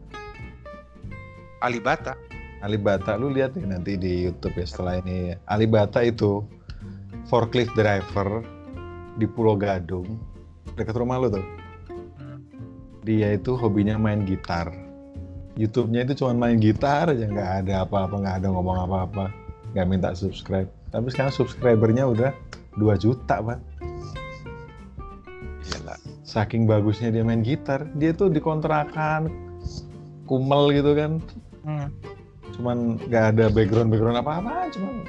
Alibata. Alibata lu lihat ya nanti di YouTube ya setelah ini Alibata itu forklift driver di Pulau Gadung dekat rumah lu tuh dia itu hobinya main gitar. YouTube-nya itu cuma main gitar aja nggak ada apa-apa nggak ada ngomong apa-apa nggak minta subscribe. Tapi sekarang subscribernya udah 2 juta pak. Gila. saking bagusnya dia main gitar dia tuh dikontrakan kumel gitu kan. Hmm. cuman nggak ada background background apa apa cuman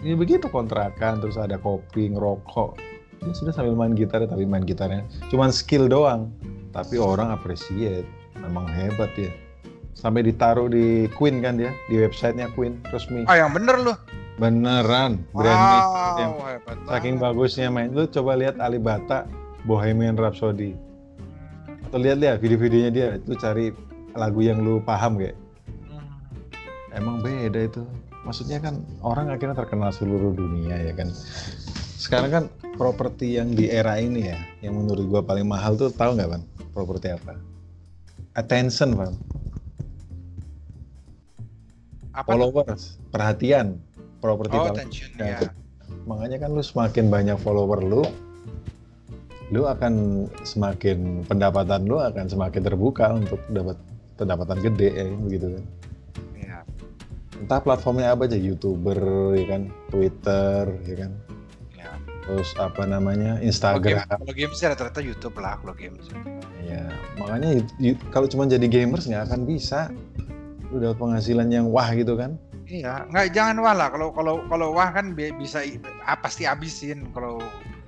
ya begitu kontrakan terus ada kopi ngerokok. Dia sudah sambil main gitar tapi main gitarnya cuman skill doang tapi orang appreciate memang hebat ya sampai ditaruh di Queen kan dia di websitenya Queen resmi. Ah yang bener lu. beneran brand yang Wow, hebat saking bagusnya main. Lu coba lihat Alibata Bohemian Rhapsody. Atau lihat lihat video-videonya dia lu cari lagu yang lu paham kayak. Emang beda itu. Maksudnya kan orang akhirnya terkenal seluruh dunia ya kan. Sekarang kan properti yang di era ini ya yang menurut gua paling mahal tuh tahu nggak pan properti apa attention pan Apa? followers perhatian properti Oh, attention Ya, ya. makanya kan lu semakin banyak follower lu lu akan semakin pendapatan lu akan semakin terbuka untuk dapat pendapatan gede ya begitu kan Iya. entah platformnya apa aja youtuber ya kan twitter ya kan. Terus apa namanya instagram kalau game sih rata-rata YouTube lah kalau game. ya makanya kalau cuma jadi gamers nggak akan bisa lu dapat penghasilan yang wah gitu kan Iya, nggak jangan wah lah. Kalau kalau kalau wah kan bi- bisa ah, pasti habisin. Kalau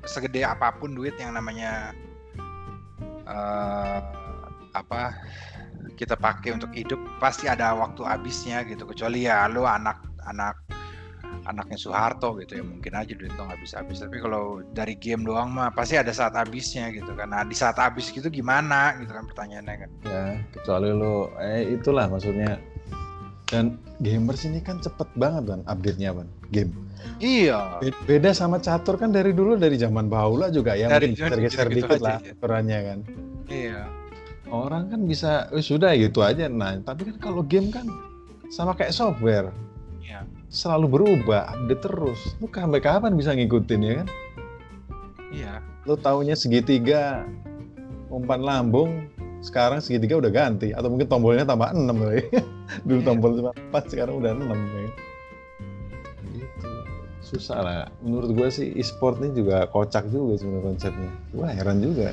segede apa pun duit yang namanya eh apa kita pakai untuk hidup pasti ada waktu habisnya gitu. Kecuali ya lu anak anak anaknya Soeharto gitu ya mungkin aja duit lo nggak bisa habis. Tapi kalau dari game doang mah pasti ada saat habisnya gitu kan. Nah di saat habis gitu gimana gitu kan pertanyaannya kan. ya kecuali lu eh itulah maksudnya dan gamers ini kan cepet banget kan update-nya kan game Iya. Be- beda sama catur kan dari dulu dari zaman bahula juga ya Dari- mungkin geser-geser gitu-gitu dikit aja, lah ya. perannya kan Iya. orang kan bisa "Eh, sudah gitu aja nah tapi kan kalau game kan sama kayak software Iya. Selalu berubah update terus lu sampai kapan bisa ngikutin ya kan Iya. lu taunya segitiga umpan lambung sekarang segitiga udah ganti atau mungkin tombolnya tambah 6 kali. dulu Iya. tombol cuma 4 sekarang udah 6 ya. gitu susah lah menurut gue sih e-sport ini juga kocak juga sebenarnya konsepnya gue heran juga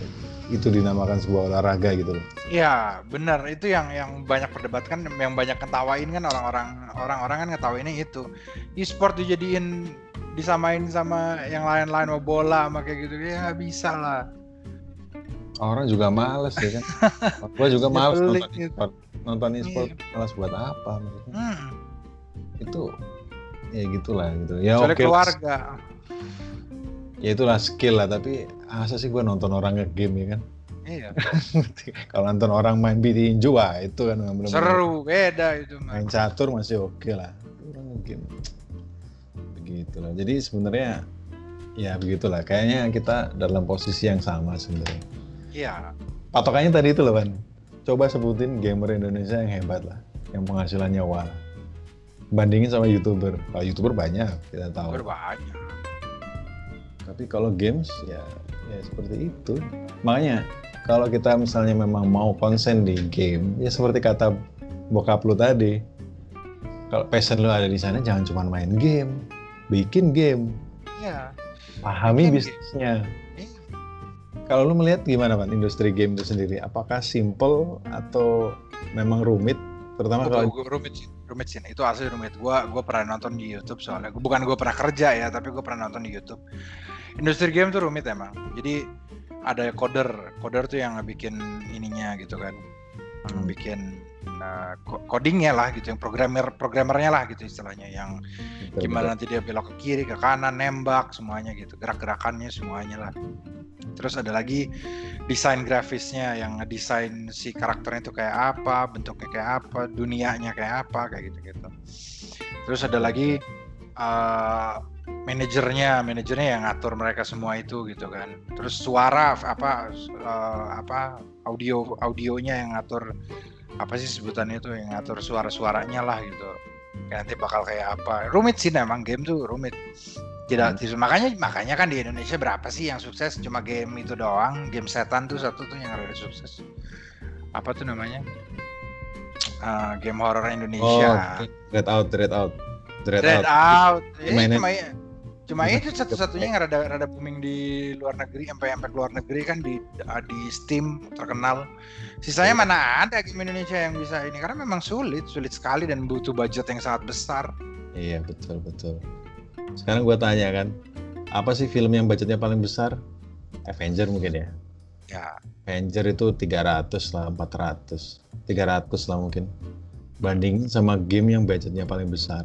itu dinamakan sebuah olahraga gitu loh Iya, benar. Itu yang yang banyak perdebatkan, yang banyak ketawain kan orang-orang orang-orang kan ngetawainnya itu. E-sport dijadiin disamain sama yang lain-lain mau bola sama kayak gitu. Ya bisa lah. orang juga males ya kan gue juga males nonton gitu. e-sport nonton e-sport Iya. malas buat apa maksudnya Hmm, itu ya gitulah gitu ya oke lah. keluarga. ya itulah skill lah tapi asa sih gue nonton orang nge-game ya kan? Iya. kalau nonton orang main tinju wah itu kan bener-bener. Seru, beda itu mah. main catur masih oke lah. Orang nge-game. Begitulah. Jadi sebenarnya ya begitulah. Kayaknya kita dalam posisi yang sama sebenarnya. Iya. patokannya tadi itu loh kan coba sebutin gamer Indonesia yang hebat lah. Yang penghasilannya wah. Bandingin sama youtuber. Kalau youtuber banyak kita tahu. Berbanyak. Tapi kalau games ya ya seperti itu. Makanya kalau kita misalnya memang mau konsen di game, ya seperti kata bokap lu tadi. Kalau passion lu ada di sana jangan cuma main game, bikin game, Iya. pahami Bikin game. bisnisnya. Iya. Kalau lu melihat gimana Pak industri game itu sendiri? Apakah simple atau memang rumit? Terutama kalau rumit sih, rumit sih. Itu asli rumit. Gua gua pernah nonton di YouTube soalnya. Gua- Bukan gua pernah kerja ya, tapi gua pernah nonton di YouTube. Industri game tuh rumit emang. Jadi ada coder, coder tuh yang ngebikin ininya gitu kan. Yang Hmm. bikin co- codingnya lah gitu, yang programmer programmernya lah gitu istilahnya, yang gimana nanti dia belok ke kiri, ke kanan, nembak semuanya gitu, gerak-gerakannya semuanya lah. Terus ada lagi desain grafisnya yang ngedesain si karakternya itu kayak apa, bentuknya kayak apa, dunianya kayak apa, kayak gitu-gitu. Terus ada lagi eh, manajernya, manajernya yang ngatur mereka semua itu gitu kan. Terus suara apa eh, apa audio audionya yang ngatur apa sih sebutannya itu yang ngatur suara-suaranya lah gitu. kayak nanti bakal kayak apa rumit sih memang game tuh rumit tidak Hmm. makanya makanya kan di Indonesia berapa sih yang sukses cuma game itu doang game setan tuh satu tuh yang rada sukses apa tuh namanya Ah, game horror Oh, Indonesia Red Out, Red Out. Red, Red Out. Out. Mainnya- cuma cuma Cuma- itu satu-satunya yang rada rada booming di luar negeri sampai sampai keluar negeri kan di di Steam terkenal. Sisanya Iya. mana ada game Indonesia yang bisa ini karena memang sulit, sulit sekali dan butuh budget yang sangat besar. Iya, betul, betul. Sekarang gua tanya kan, apa sih film yang budgetnya paling besar? Avenger mungkin ya. Ya, Avenger itu 300 lah, 400. 300 lah mungkin. Bandingin sama game yang budgetnya paling besar.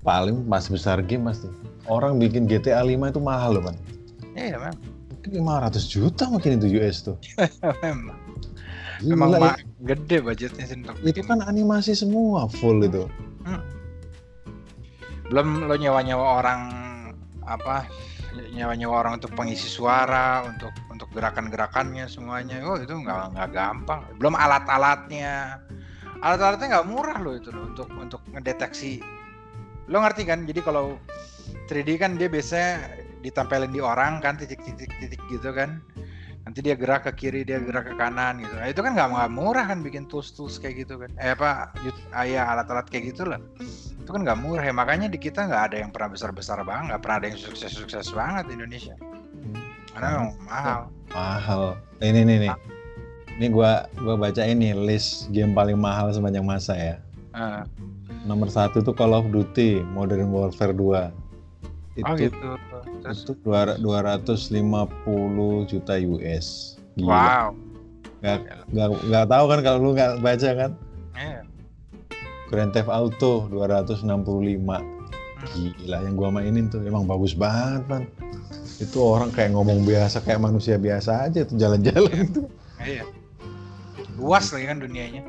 Paling masih besar game pasti. Orang bikin GTA 5 itu mahal loh, Pan. iya memang. Mungkin 500 juta mungkin itu US tuh. memang, Gila, memang ya. gede budgetnya sih itu kan animasi semua full itu. belum lo nyewa-nyewa orang apa nyewa-nyewa orang untuk pengisi suara untuk untuk gerakan-gerakannya semuanya oh itu nggak nggak gampang belum alat-alatnya alat-alatnya nggak murah loh itu loh untuk untuk ngedeteksi lo ngerti kan? Jadi kalau 3D kan dia biasanya ditempelin di orang kan titik-titik-titik gitu kan. Nanti dia gerak ke kiri dia gerak ke kanan gitu. Nah, itu kan nggak nggak murah kan bikin tools-tools kayak gitu kan. Eh apa yut- ah, ya alat-alat kayak gitu lah. Itu kan nggak murah ya. Makanya di kita nggak ada yang pernah besar-besar banget nggak pernah ada yang sukses-sukses banget di Indonesia. Karena Hmm. memang mahal. Mahal. Ini nih nih. Ini gua gua baca ini list game paling mahal sepanjang masa ya. Eh, Nomor satu itu Call of Duty Modern Warfare 2. Itu oh gitu terus itu dua- 250 juta US. Gila. wow Nggak, nggak, nggak tahu kan kalau lu nggak baca kan? Iya. Grand Theft Auto 265. Hmm. Gila yang gua mainin tuh emang bagus banget man. Itu orang kayak ngomong biasa kayak manusia biasa aja tuh jalan-jalan itu. iya luas lagi kan dunianya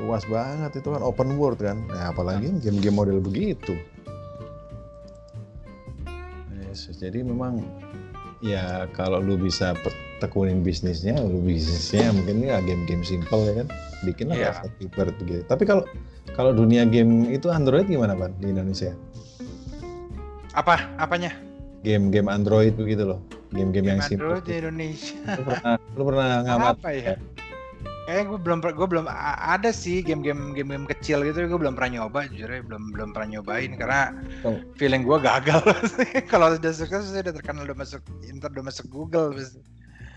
Luas banget itu kan open world kan. Nah, apalagi game-game model begitu. Yes, jadi memang ya kalau lu bisa tekunin bisnisnya, lu bisnisnya mungkin ya game-game simple ya kan. Bikinlah Iya. kayak Flappy Bird gitu. Tapi kalau kalau dunia game itu Android gimana Pan di Indonesia? apa apanya Game-game Android begitu loh. Game-game yang Game simple. Android di Indonesia Lu pernah, lu pernah ngamat? apa ya Kayaknya gue belum gue belum ada sih game-game game-game kecil gitu gue belum pernah nyoba jujur ya belum belum pernah nyobain karena Oh. feeling gue gagal kalau udah sukses udah terkenal udah masuk inter udah masuk Google pasti.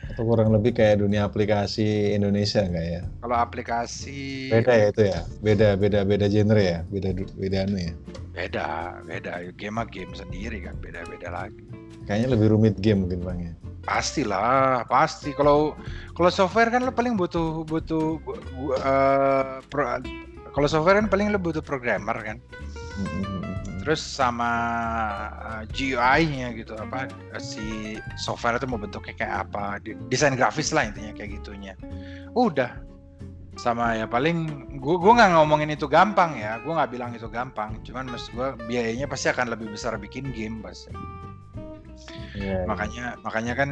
Atau kurang lebih kayak dunia aplikasi Indonesia enggak ya? kalau aplikasi Beda ya itu ya? Beda beda beda genre ya? Beda beda anu ya? beda beda game game sendiri kan beda beda lagi Kayaknya lebih rumit game mungkin bang ya. Pastilah pasti. Kalau kalau software kan lo paling butuh butuh bu- eh, pro- kalau software kan paling lo butuh programmer kan. Terus sama uh, GUI-nya gitu apa si software itu mau bentuknya kayak apa desain grafis lah intinya kayak gitunya. Udah. Sama ya paling gua gua nggak ngomongin itu gampang ya gua nggak bilang itu gampang. Cuman maksud gua biayanya pasti akan lebih besar bikin game pasti Iya. makanya makanya kan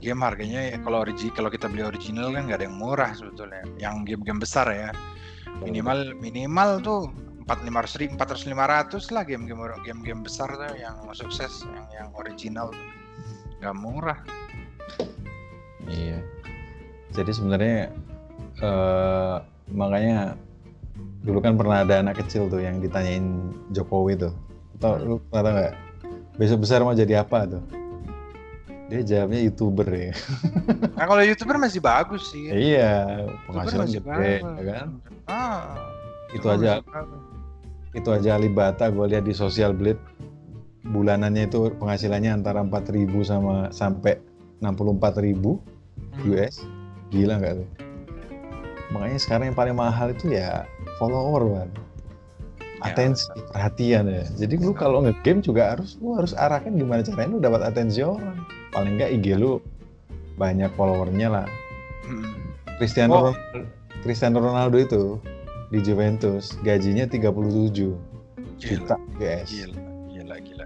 game harganya ya kalau origi kalau kita beli original kan nggak ada yang murah sebetulnya yang game-game besar ya minimal minimal tuh empat lima ratus empat ratus lima ratus lah game game game game besar tuh yang sukses yang yang original nggak murah Iya. Jadi sebenarnya eh makanya dulu kan pernah ada anak kecil tuh yang ditanyain Jokowi tuh. Tahu lu pernah tahu nggak? Besok besar mau jadi apa tuh? Dia jawabnya youtuber ya. nah kalau youtuber masih bagus sih iya, penghasilan gede, ya kan? ah, Itu aja, bagus. itu aja Alibata gue lihat di Social Blade bulanannya itu penghasilannya antara 4.000 sama sampai 64.000 Hmm. US. Gila nggak tuh? Makanya sekarang yang paling mahal itu ya follower, Ya, Atensi, perhatian ya. Jadi lu kalau nge-game juga harus lu harus arahkan gimana caranya lu dapat atensi orang. Paling nggak IG lu banyak followernya lah. Hmm. Cristiano Oh. Ronaldo, Cristiano Ronaldo itu di Juventus gajinya 37 juta gila, US. gila gila gila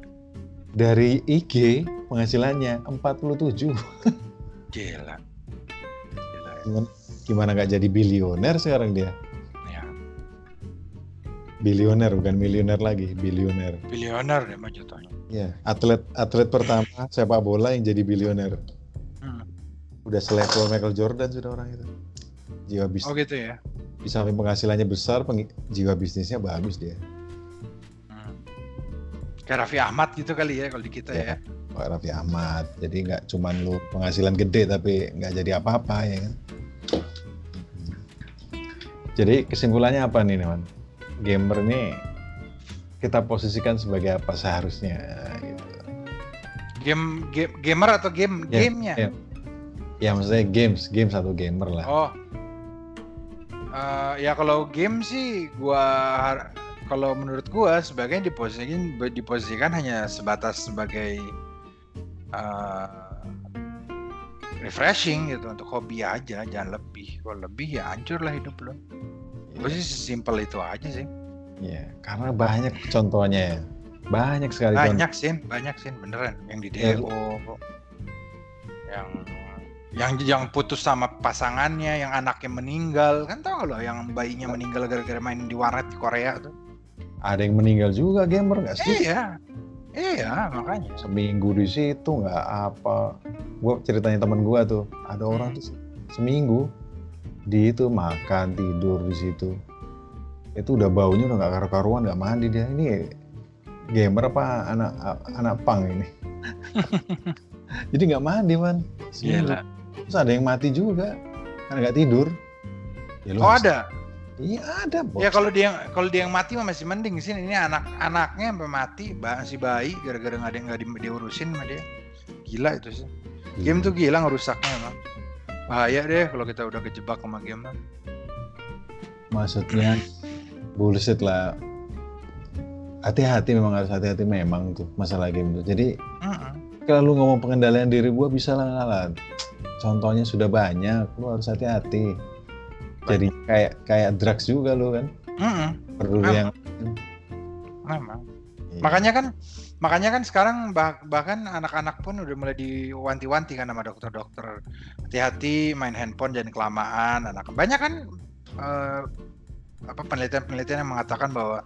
Dari IG penghasilannya 47. gila gila Gimana, gimana nggak jadi bilioner sekarang dia? Ya bilioner bukan milioner lagi, bilioner. Bilioner mah jatuhnya. Iya, atlet atlet pertama sepak bola yang jadi bilioner. Hmm. Udah selevel Michael Jordan sudah orang itu. Jiwa bisnis. Oh gitu ya. Di samping penghasilannya besar, peng- jiwa bisnisnya bagus dia. Hmm. Kayak Raffi Ahmad gitu kali ya kalau di kita Ya. ya. Pak Raffi Ahmad. Jadi nggak cuman lu penghasilan gede tapi nggak jadi apa-apa ya kan. Jadi kesimpulannya apa nih, Neman? Gamer ini kita posisikan sebagai apa seharusnya gitu. Game, game gamer atau game Ya, gamenya? ya. Ya maksudnya games, games atau gamer lah. Oh. Eh, ya kalau game sih gua kalau menurut gua sebagian diposisikan diposisikan hanya sebatas sebagai eh, refreshing gitu untuk hobi aja jangan lebih kalau lebih ya hancur lah hidup lo gue sih simpel itu aja sih. Iya, karena banyak contohnya ya. Banyak sekali banyak sih banyak sih beneran. Yang di Ya, DO yang yang yang putus sama pasangannya yang anaknya meninggal. Kan tau lo yang bayinya meninggal gara-gara main di warnet di Korea tuh? Ada yang meninggal juga gamer nggak sih? iya iya makanya. Seminggu di situ nggak apa. Gua ceritanya teman gua tuh, ada orang tuh se- seminggu di itu makan tidur di situ. Itu udah baunya udah nggak karu-karuan, nggak mandi dia. Ini gamer apa anak anak pang ini? Jadi nggak mandi man. Gila. Terus ada yang mati juga karena nggak tidur. Ya, lu oh harus- ada Iya ada. Bos. ya kalau dia kalau dia yang mati mah masih mending sih ini anak anaknya sampai mati si bayi gara-gara nggak ada nggak di, diurusin sama dia gila itu sih game tuh gila ngerusaknya emang bahaya deh kalau kita udah kejebak sama game maksudnya bullshit lah hati-hati memang harus hati-hati memang tuh masalah game tuh jadi Mm-mm. kalau lu ngomong pengendalian diri gua bisa lah lah contohnya sudah banyak lu harus hati-hati jadi kayak kayak drugs juga lu kan Mm-mm. perlu Memang. yang memang Iya. makanya kan makanya kan sekarang bah- bahkan anak-anak pun udah mulai diwanti-wanti kan sama dokter-dokter. Hati-hati main handphone jangan kelamaan anak banyak kan eh, apa penelitian-penelitian yang mengatakan bahwa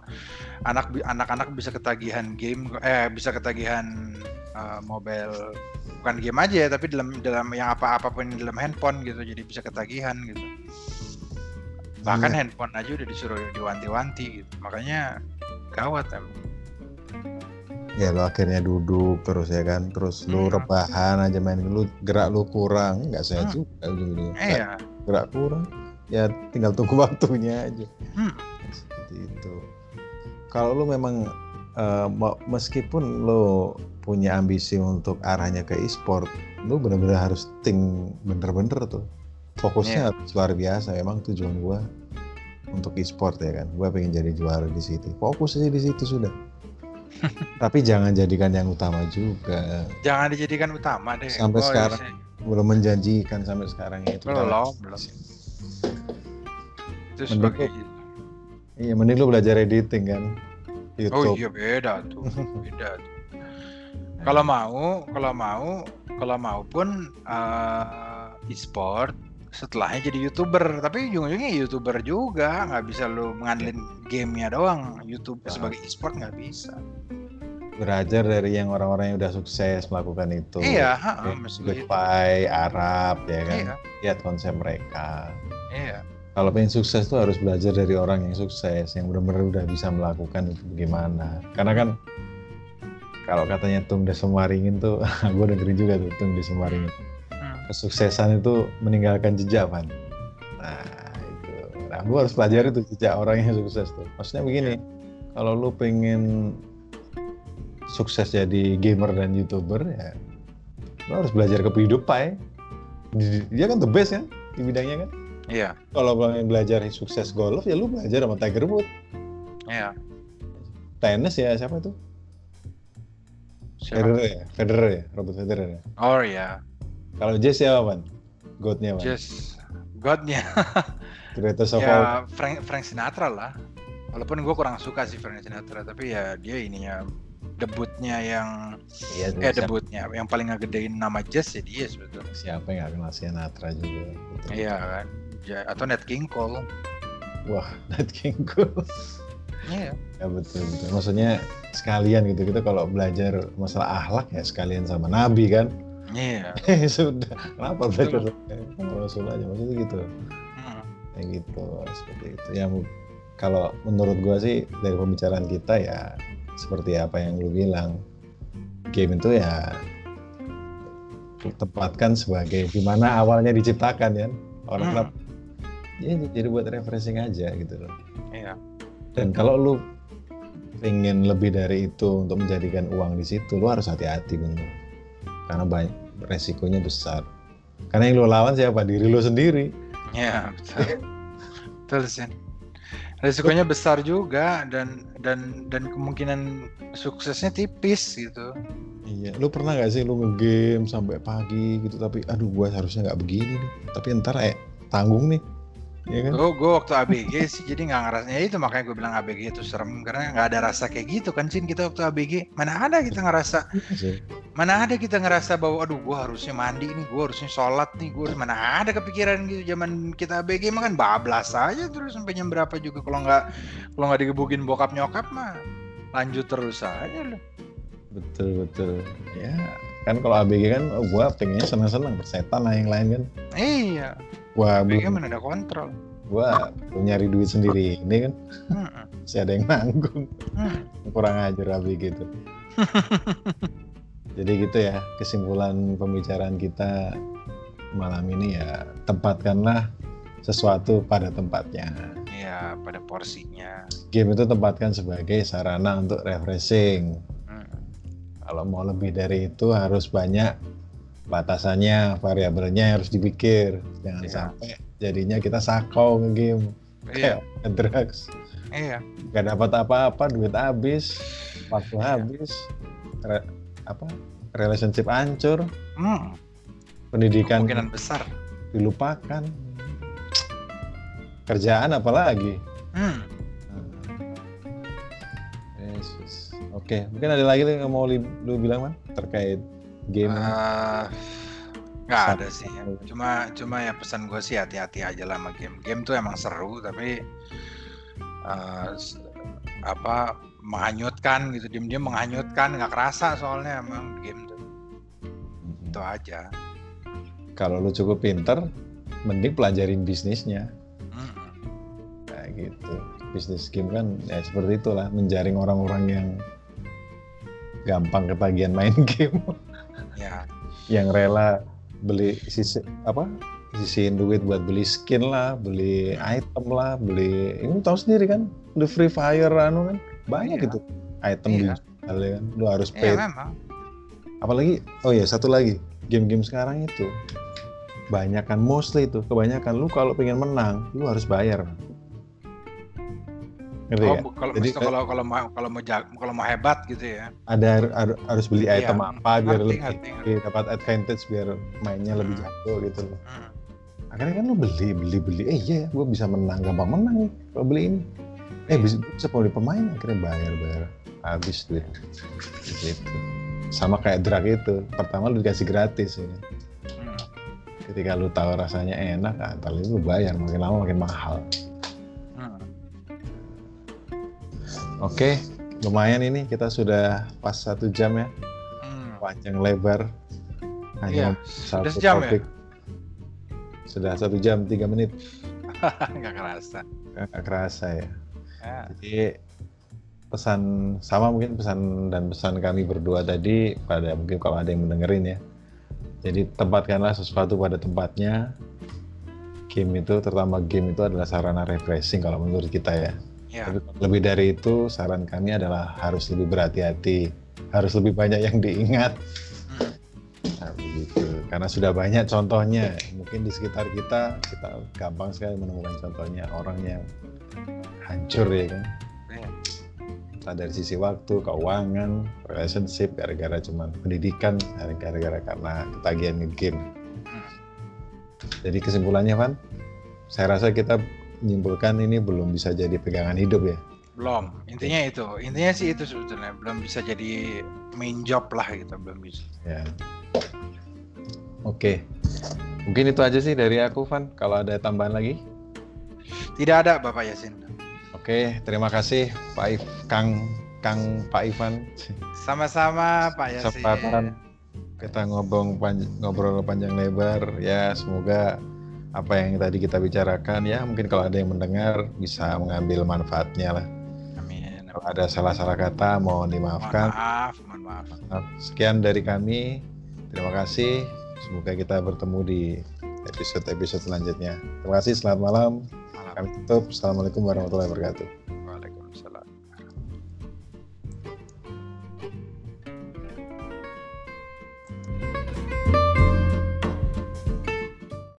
anak anak-anak bisa ketagihan game eh bisa ketagihan eh, mobile bukan game aja ya tapi dalam dalam yang apa apa pun dalam handphone gitu jadi bisa ketagihan gitu. Bahkan Iya. handphone aja udah disuruh diwanti-wanti gitu. Makanya gawat emang ya lu akhirnya duduk terus ya kan? Terus lu Hmm. rebahan aja main. Lu gerak lu kurang. Nggak sehat Hmm. juga eh ya gerak kurang. Ya tinggal tunggu waktunya aja. Hmm. seperti itu. Kalau lu memang mau- meskipun lu punya ambisi untuk arahnya ke e-sport lu bener-bener harus think bener-bener tuh. Fokusnya Iya. harus luar biasa. Emang tujuan gua untuk e-sport ya kan? Gua pengen jadi juara di situ. Fokus aja di situ sudah tapi jangan jadikan yang utama juga. Jangan dijadikan utama deh. Sampai Gua sekarang. sih. belum menjanjikan sampai sekarang itu belum belum. Itu Mending sebagai iya mending lu belajar editing kan. Oh YouTube. iya beda tuh beda tuh. kalau mau kalau mau kalau mau pun eh, e-sport setelahnya jadi youtuber tapi ujung-ujungnya youtuber juga nggak bisa lu mengandelin gamenya doang YouTube Ya. sebagai e-sport nggak bisa belajar dari yang orang-orang yang udah sukses melakukan itu. iya Good gitu. Arab, ya kan. iya Lihat konsep mereka. iya Kalau pengen sukses tuh harus belajar dari orang yang sukses, yang benar-benar udah bisa melakukan itu bagaimana. Karena kan kalau katanya Tung Desemaringin tuh, gue dengerin juga tuh Tung Desemaringin. Hmm. Kesuksesan itu meninggalkan jejak, Van. Nah, itu. Nah, gue harus pelajari tuh jejak orang yang sukses tuh. Maksudnya begini, kalau lu pengen sukses jadi gamer dan youtuber ya, lu harus belajar ke PewDiePie. Di- Dia kan the best kan di bidangnya kan. iya Kalau pengen belajar sukses golf ya lu belajar sama Tiger Woods. iya Tenis ya siapa itu? Siapa? Federer ya, Federer ya, Robert Federer ya. oh iya Kalau jazz siapa, Van? Godnya, Van? just godnya Greatest of all. ya Frank, Frank Sinatra lah walaupun gue kurang suka sih Frank Sinatra tapi ya dia ininya debutnya yang Iya, eh siapa, debutnya yang paling ngegedein nama jazz ya dia sebetulnya siapa yang gak kenal Sinatra juga. Iya kan Ja- atau Nat King Cole Wah, Nat King Cole. Iya. Ya betul betul. Maksudnya sekalian gitu kita kalau belajar masalah akhlak ya sekalian sama Nabi kan. Iya. Sudah. Kenapa belajar Rasul aja maksudnya gitu. Hmm. Kayak gitu seperti itu. Ya kalau menurut gua sih dari pembicaraan kita ya seperti apa yang lu bilang. Game itu ya tempatkan sebagai gimana awalnya diciptakan ya. Orang Hmm. ya jadi buat refreshing aja gitu loh. Iya. Dan kalau lu pengen lebih dari itu untuk menjadikan uang di situ, lu harus hati-hati bener. Karena banyak resikonya besar. Karena yang lu lawan siapa? Diri lu sendiri. Iya, betul. betul, Sen. Risikonya besar juga dan dan dan kemungkinan suksesnya tipis gitu. Iya, lu pernah gak sih lu ngegame sampai pagi gitu tapi aduh gua harusnya nggak begini nih. Tapi ntar eh tanggung nih. Iya kan? Gue gue waktu ABG sih jadi nggak ngerasa ya itu makanya gue bilang ABG itu serem karena nggak ada rasa kayak gitu kan Cin kita waktu ABG mana ada kita ngerasa Iya mana ada kita ngerasa bahwa aduh gue harusnya mandi nih gue harusnya sholat nih gue mana ada kepikiran gitu zaman kita ABG mah kan bablas aja terus sampai jam berapa juga kalau nggak kalau nggak digebukin bokap nyokap mah lanjut terus aja loh Betul betul. Ya kan kalau ABG kan oh, gua pengennya senang-senang bersetan lah yang lain kan. iya Gua ABG belum, mana ada kontrol belum nyari duit sendiri ini kan Hmm, masih ada yang nanggung. hmm. kurang ajar Abi gitu. Jadi gitu ya kesimpulan pembicaraan kita malam ini ya tempatkanlah sesuatu pada tempatnya. Iya pada porsinya Game itu tempatkan sebagai sarana untuk refreshing. Hmm, Kalau mau lebih dari itu harus banyak batasannya, variabelnya harus dipikir. Jangan Iya. sampai jadinya kita sakau nge-game kayak drugs. iya Gak dapat apa-apa, duit habis, waktu Iya. habis, re- apa relationship hancur, hmm, pendidikan kemungkinan besar dilupakan, kerjaan apalagi. hmm. Yesus. Oke, mungkin ada lagi yang mau lu bilang man terkait game. Eh, nggak ada sih ya. cuma cuma ya pesan gue sih hati-hati aja lah sama game game tuh emang seru tapi s- apa menghanyutkan gitu diem-diem menghanyutkan nggak kerasa soalnya emang game tuh itu aja Kalau lu cukup pinter, mending pelajarin bisnisnya. Mm-mm. Kayak gitu. Bisnis game kan ya seperti itulah, menjaring orang-orang yang gampang ketagihan main game. Ya yang rela beli sisi apa sisihin duit buat beli skin lah, beli item lah, beli ini tahu sendiri kan, the free fire anu kan banyak Iya. gitu item Iya. dijual ya kan, lu harus ya pay. memang Apalagi oh ya satu lagi game-game sekarang itu banyak kan mostly itu kebanyakan lu kalau pengen menang lu harus bayar. Oh, bu- kalau Jadi, maksudnya kalau kalau mau kalau mau kalau mau hebat gitu ya Ada har- harus beli Iya, item apa biar ngerti, lebih ngerti, ngerti. dapat advantage biar mainnya lebih Hmm. jago gitu loh. Hmm. akhirnya kan lu beli beli beli eh iya gue bisa menang gampang menang nih kalau beli ini eh bisa, bisa beli pemain akhirnya bayar bayar habis duit gitu sama kayak drug itu pertama lu dikasih gratis ya. kan. Hmm. ketika lu tahu rasanya enak ah, ntar lu bayar makin lama makin mahal oke lumayan ini kita sudah pas satu jam ya Hmm. panjang lebar hanya Iya, sudah sejam ya? sudah satu jam tiga menit nggak kerasa nggak kerasa ya ya. Jadi pesan sama mungkin pesan dan pesan kami berdua tadi pada mungkin kalau ada yang mendengarin ya. Jadi tempatkanlah sesuatu pada tempatnya. Game itu terutama game itu adalah sarana refreshing kalau menurut kita ya. Ya Tapi lebih dari itu saran kami adalah harus lebih berhati-hati, harus lebih banyak yang diingat. Hmm. Nah, begitu. Karena sudah banyak contohnya. Mungkin di sekitar kita kita gampang sekali menemukan contohnya orang yang hancur ya kan entah dari sisi waktu, keuangan, relationship, gara-gara cuman pendidikan, gara-gara karena ketagihan game. Hmm. Jadi kesimpulannya, Van, saya rasa kita menyimpulkan ini belum bisa jadi pegangan hidup ya. belum intinya itu intinya sih itu sebetulnya belum bisa jadi main job lah gitu belum bisa Ya. Oke, mungkin itu aja sih dari aku, Van. Kalau ada tambahan lagi, tidak ada bapak Yasin Oke, terima kasih Pak If, Kang Kang Pak Ivan. Sama-sama Pak Yasin. Kesempatan kita ngobrol panjang, ngobrol panjang lebar ya semoga apa yang tadi kita bicarakan ya mungkin kalau ada yang mendengar bisa mengambil manfaatnya lah. Amin. Kalau ada salah-salah kata mohon Mohon dimaafkan. maaf, mohon maaf. Sekian dari kami. Terima kasih. Semoga kita bertemu di episode-episode selanjutnya. Terima kasih. Selamat malam. Malam. Kami tutup. Assalamualaikum warahmatullahi wabarakatuh.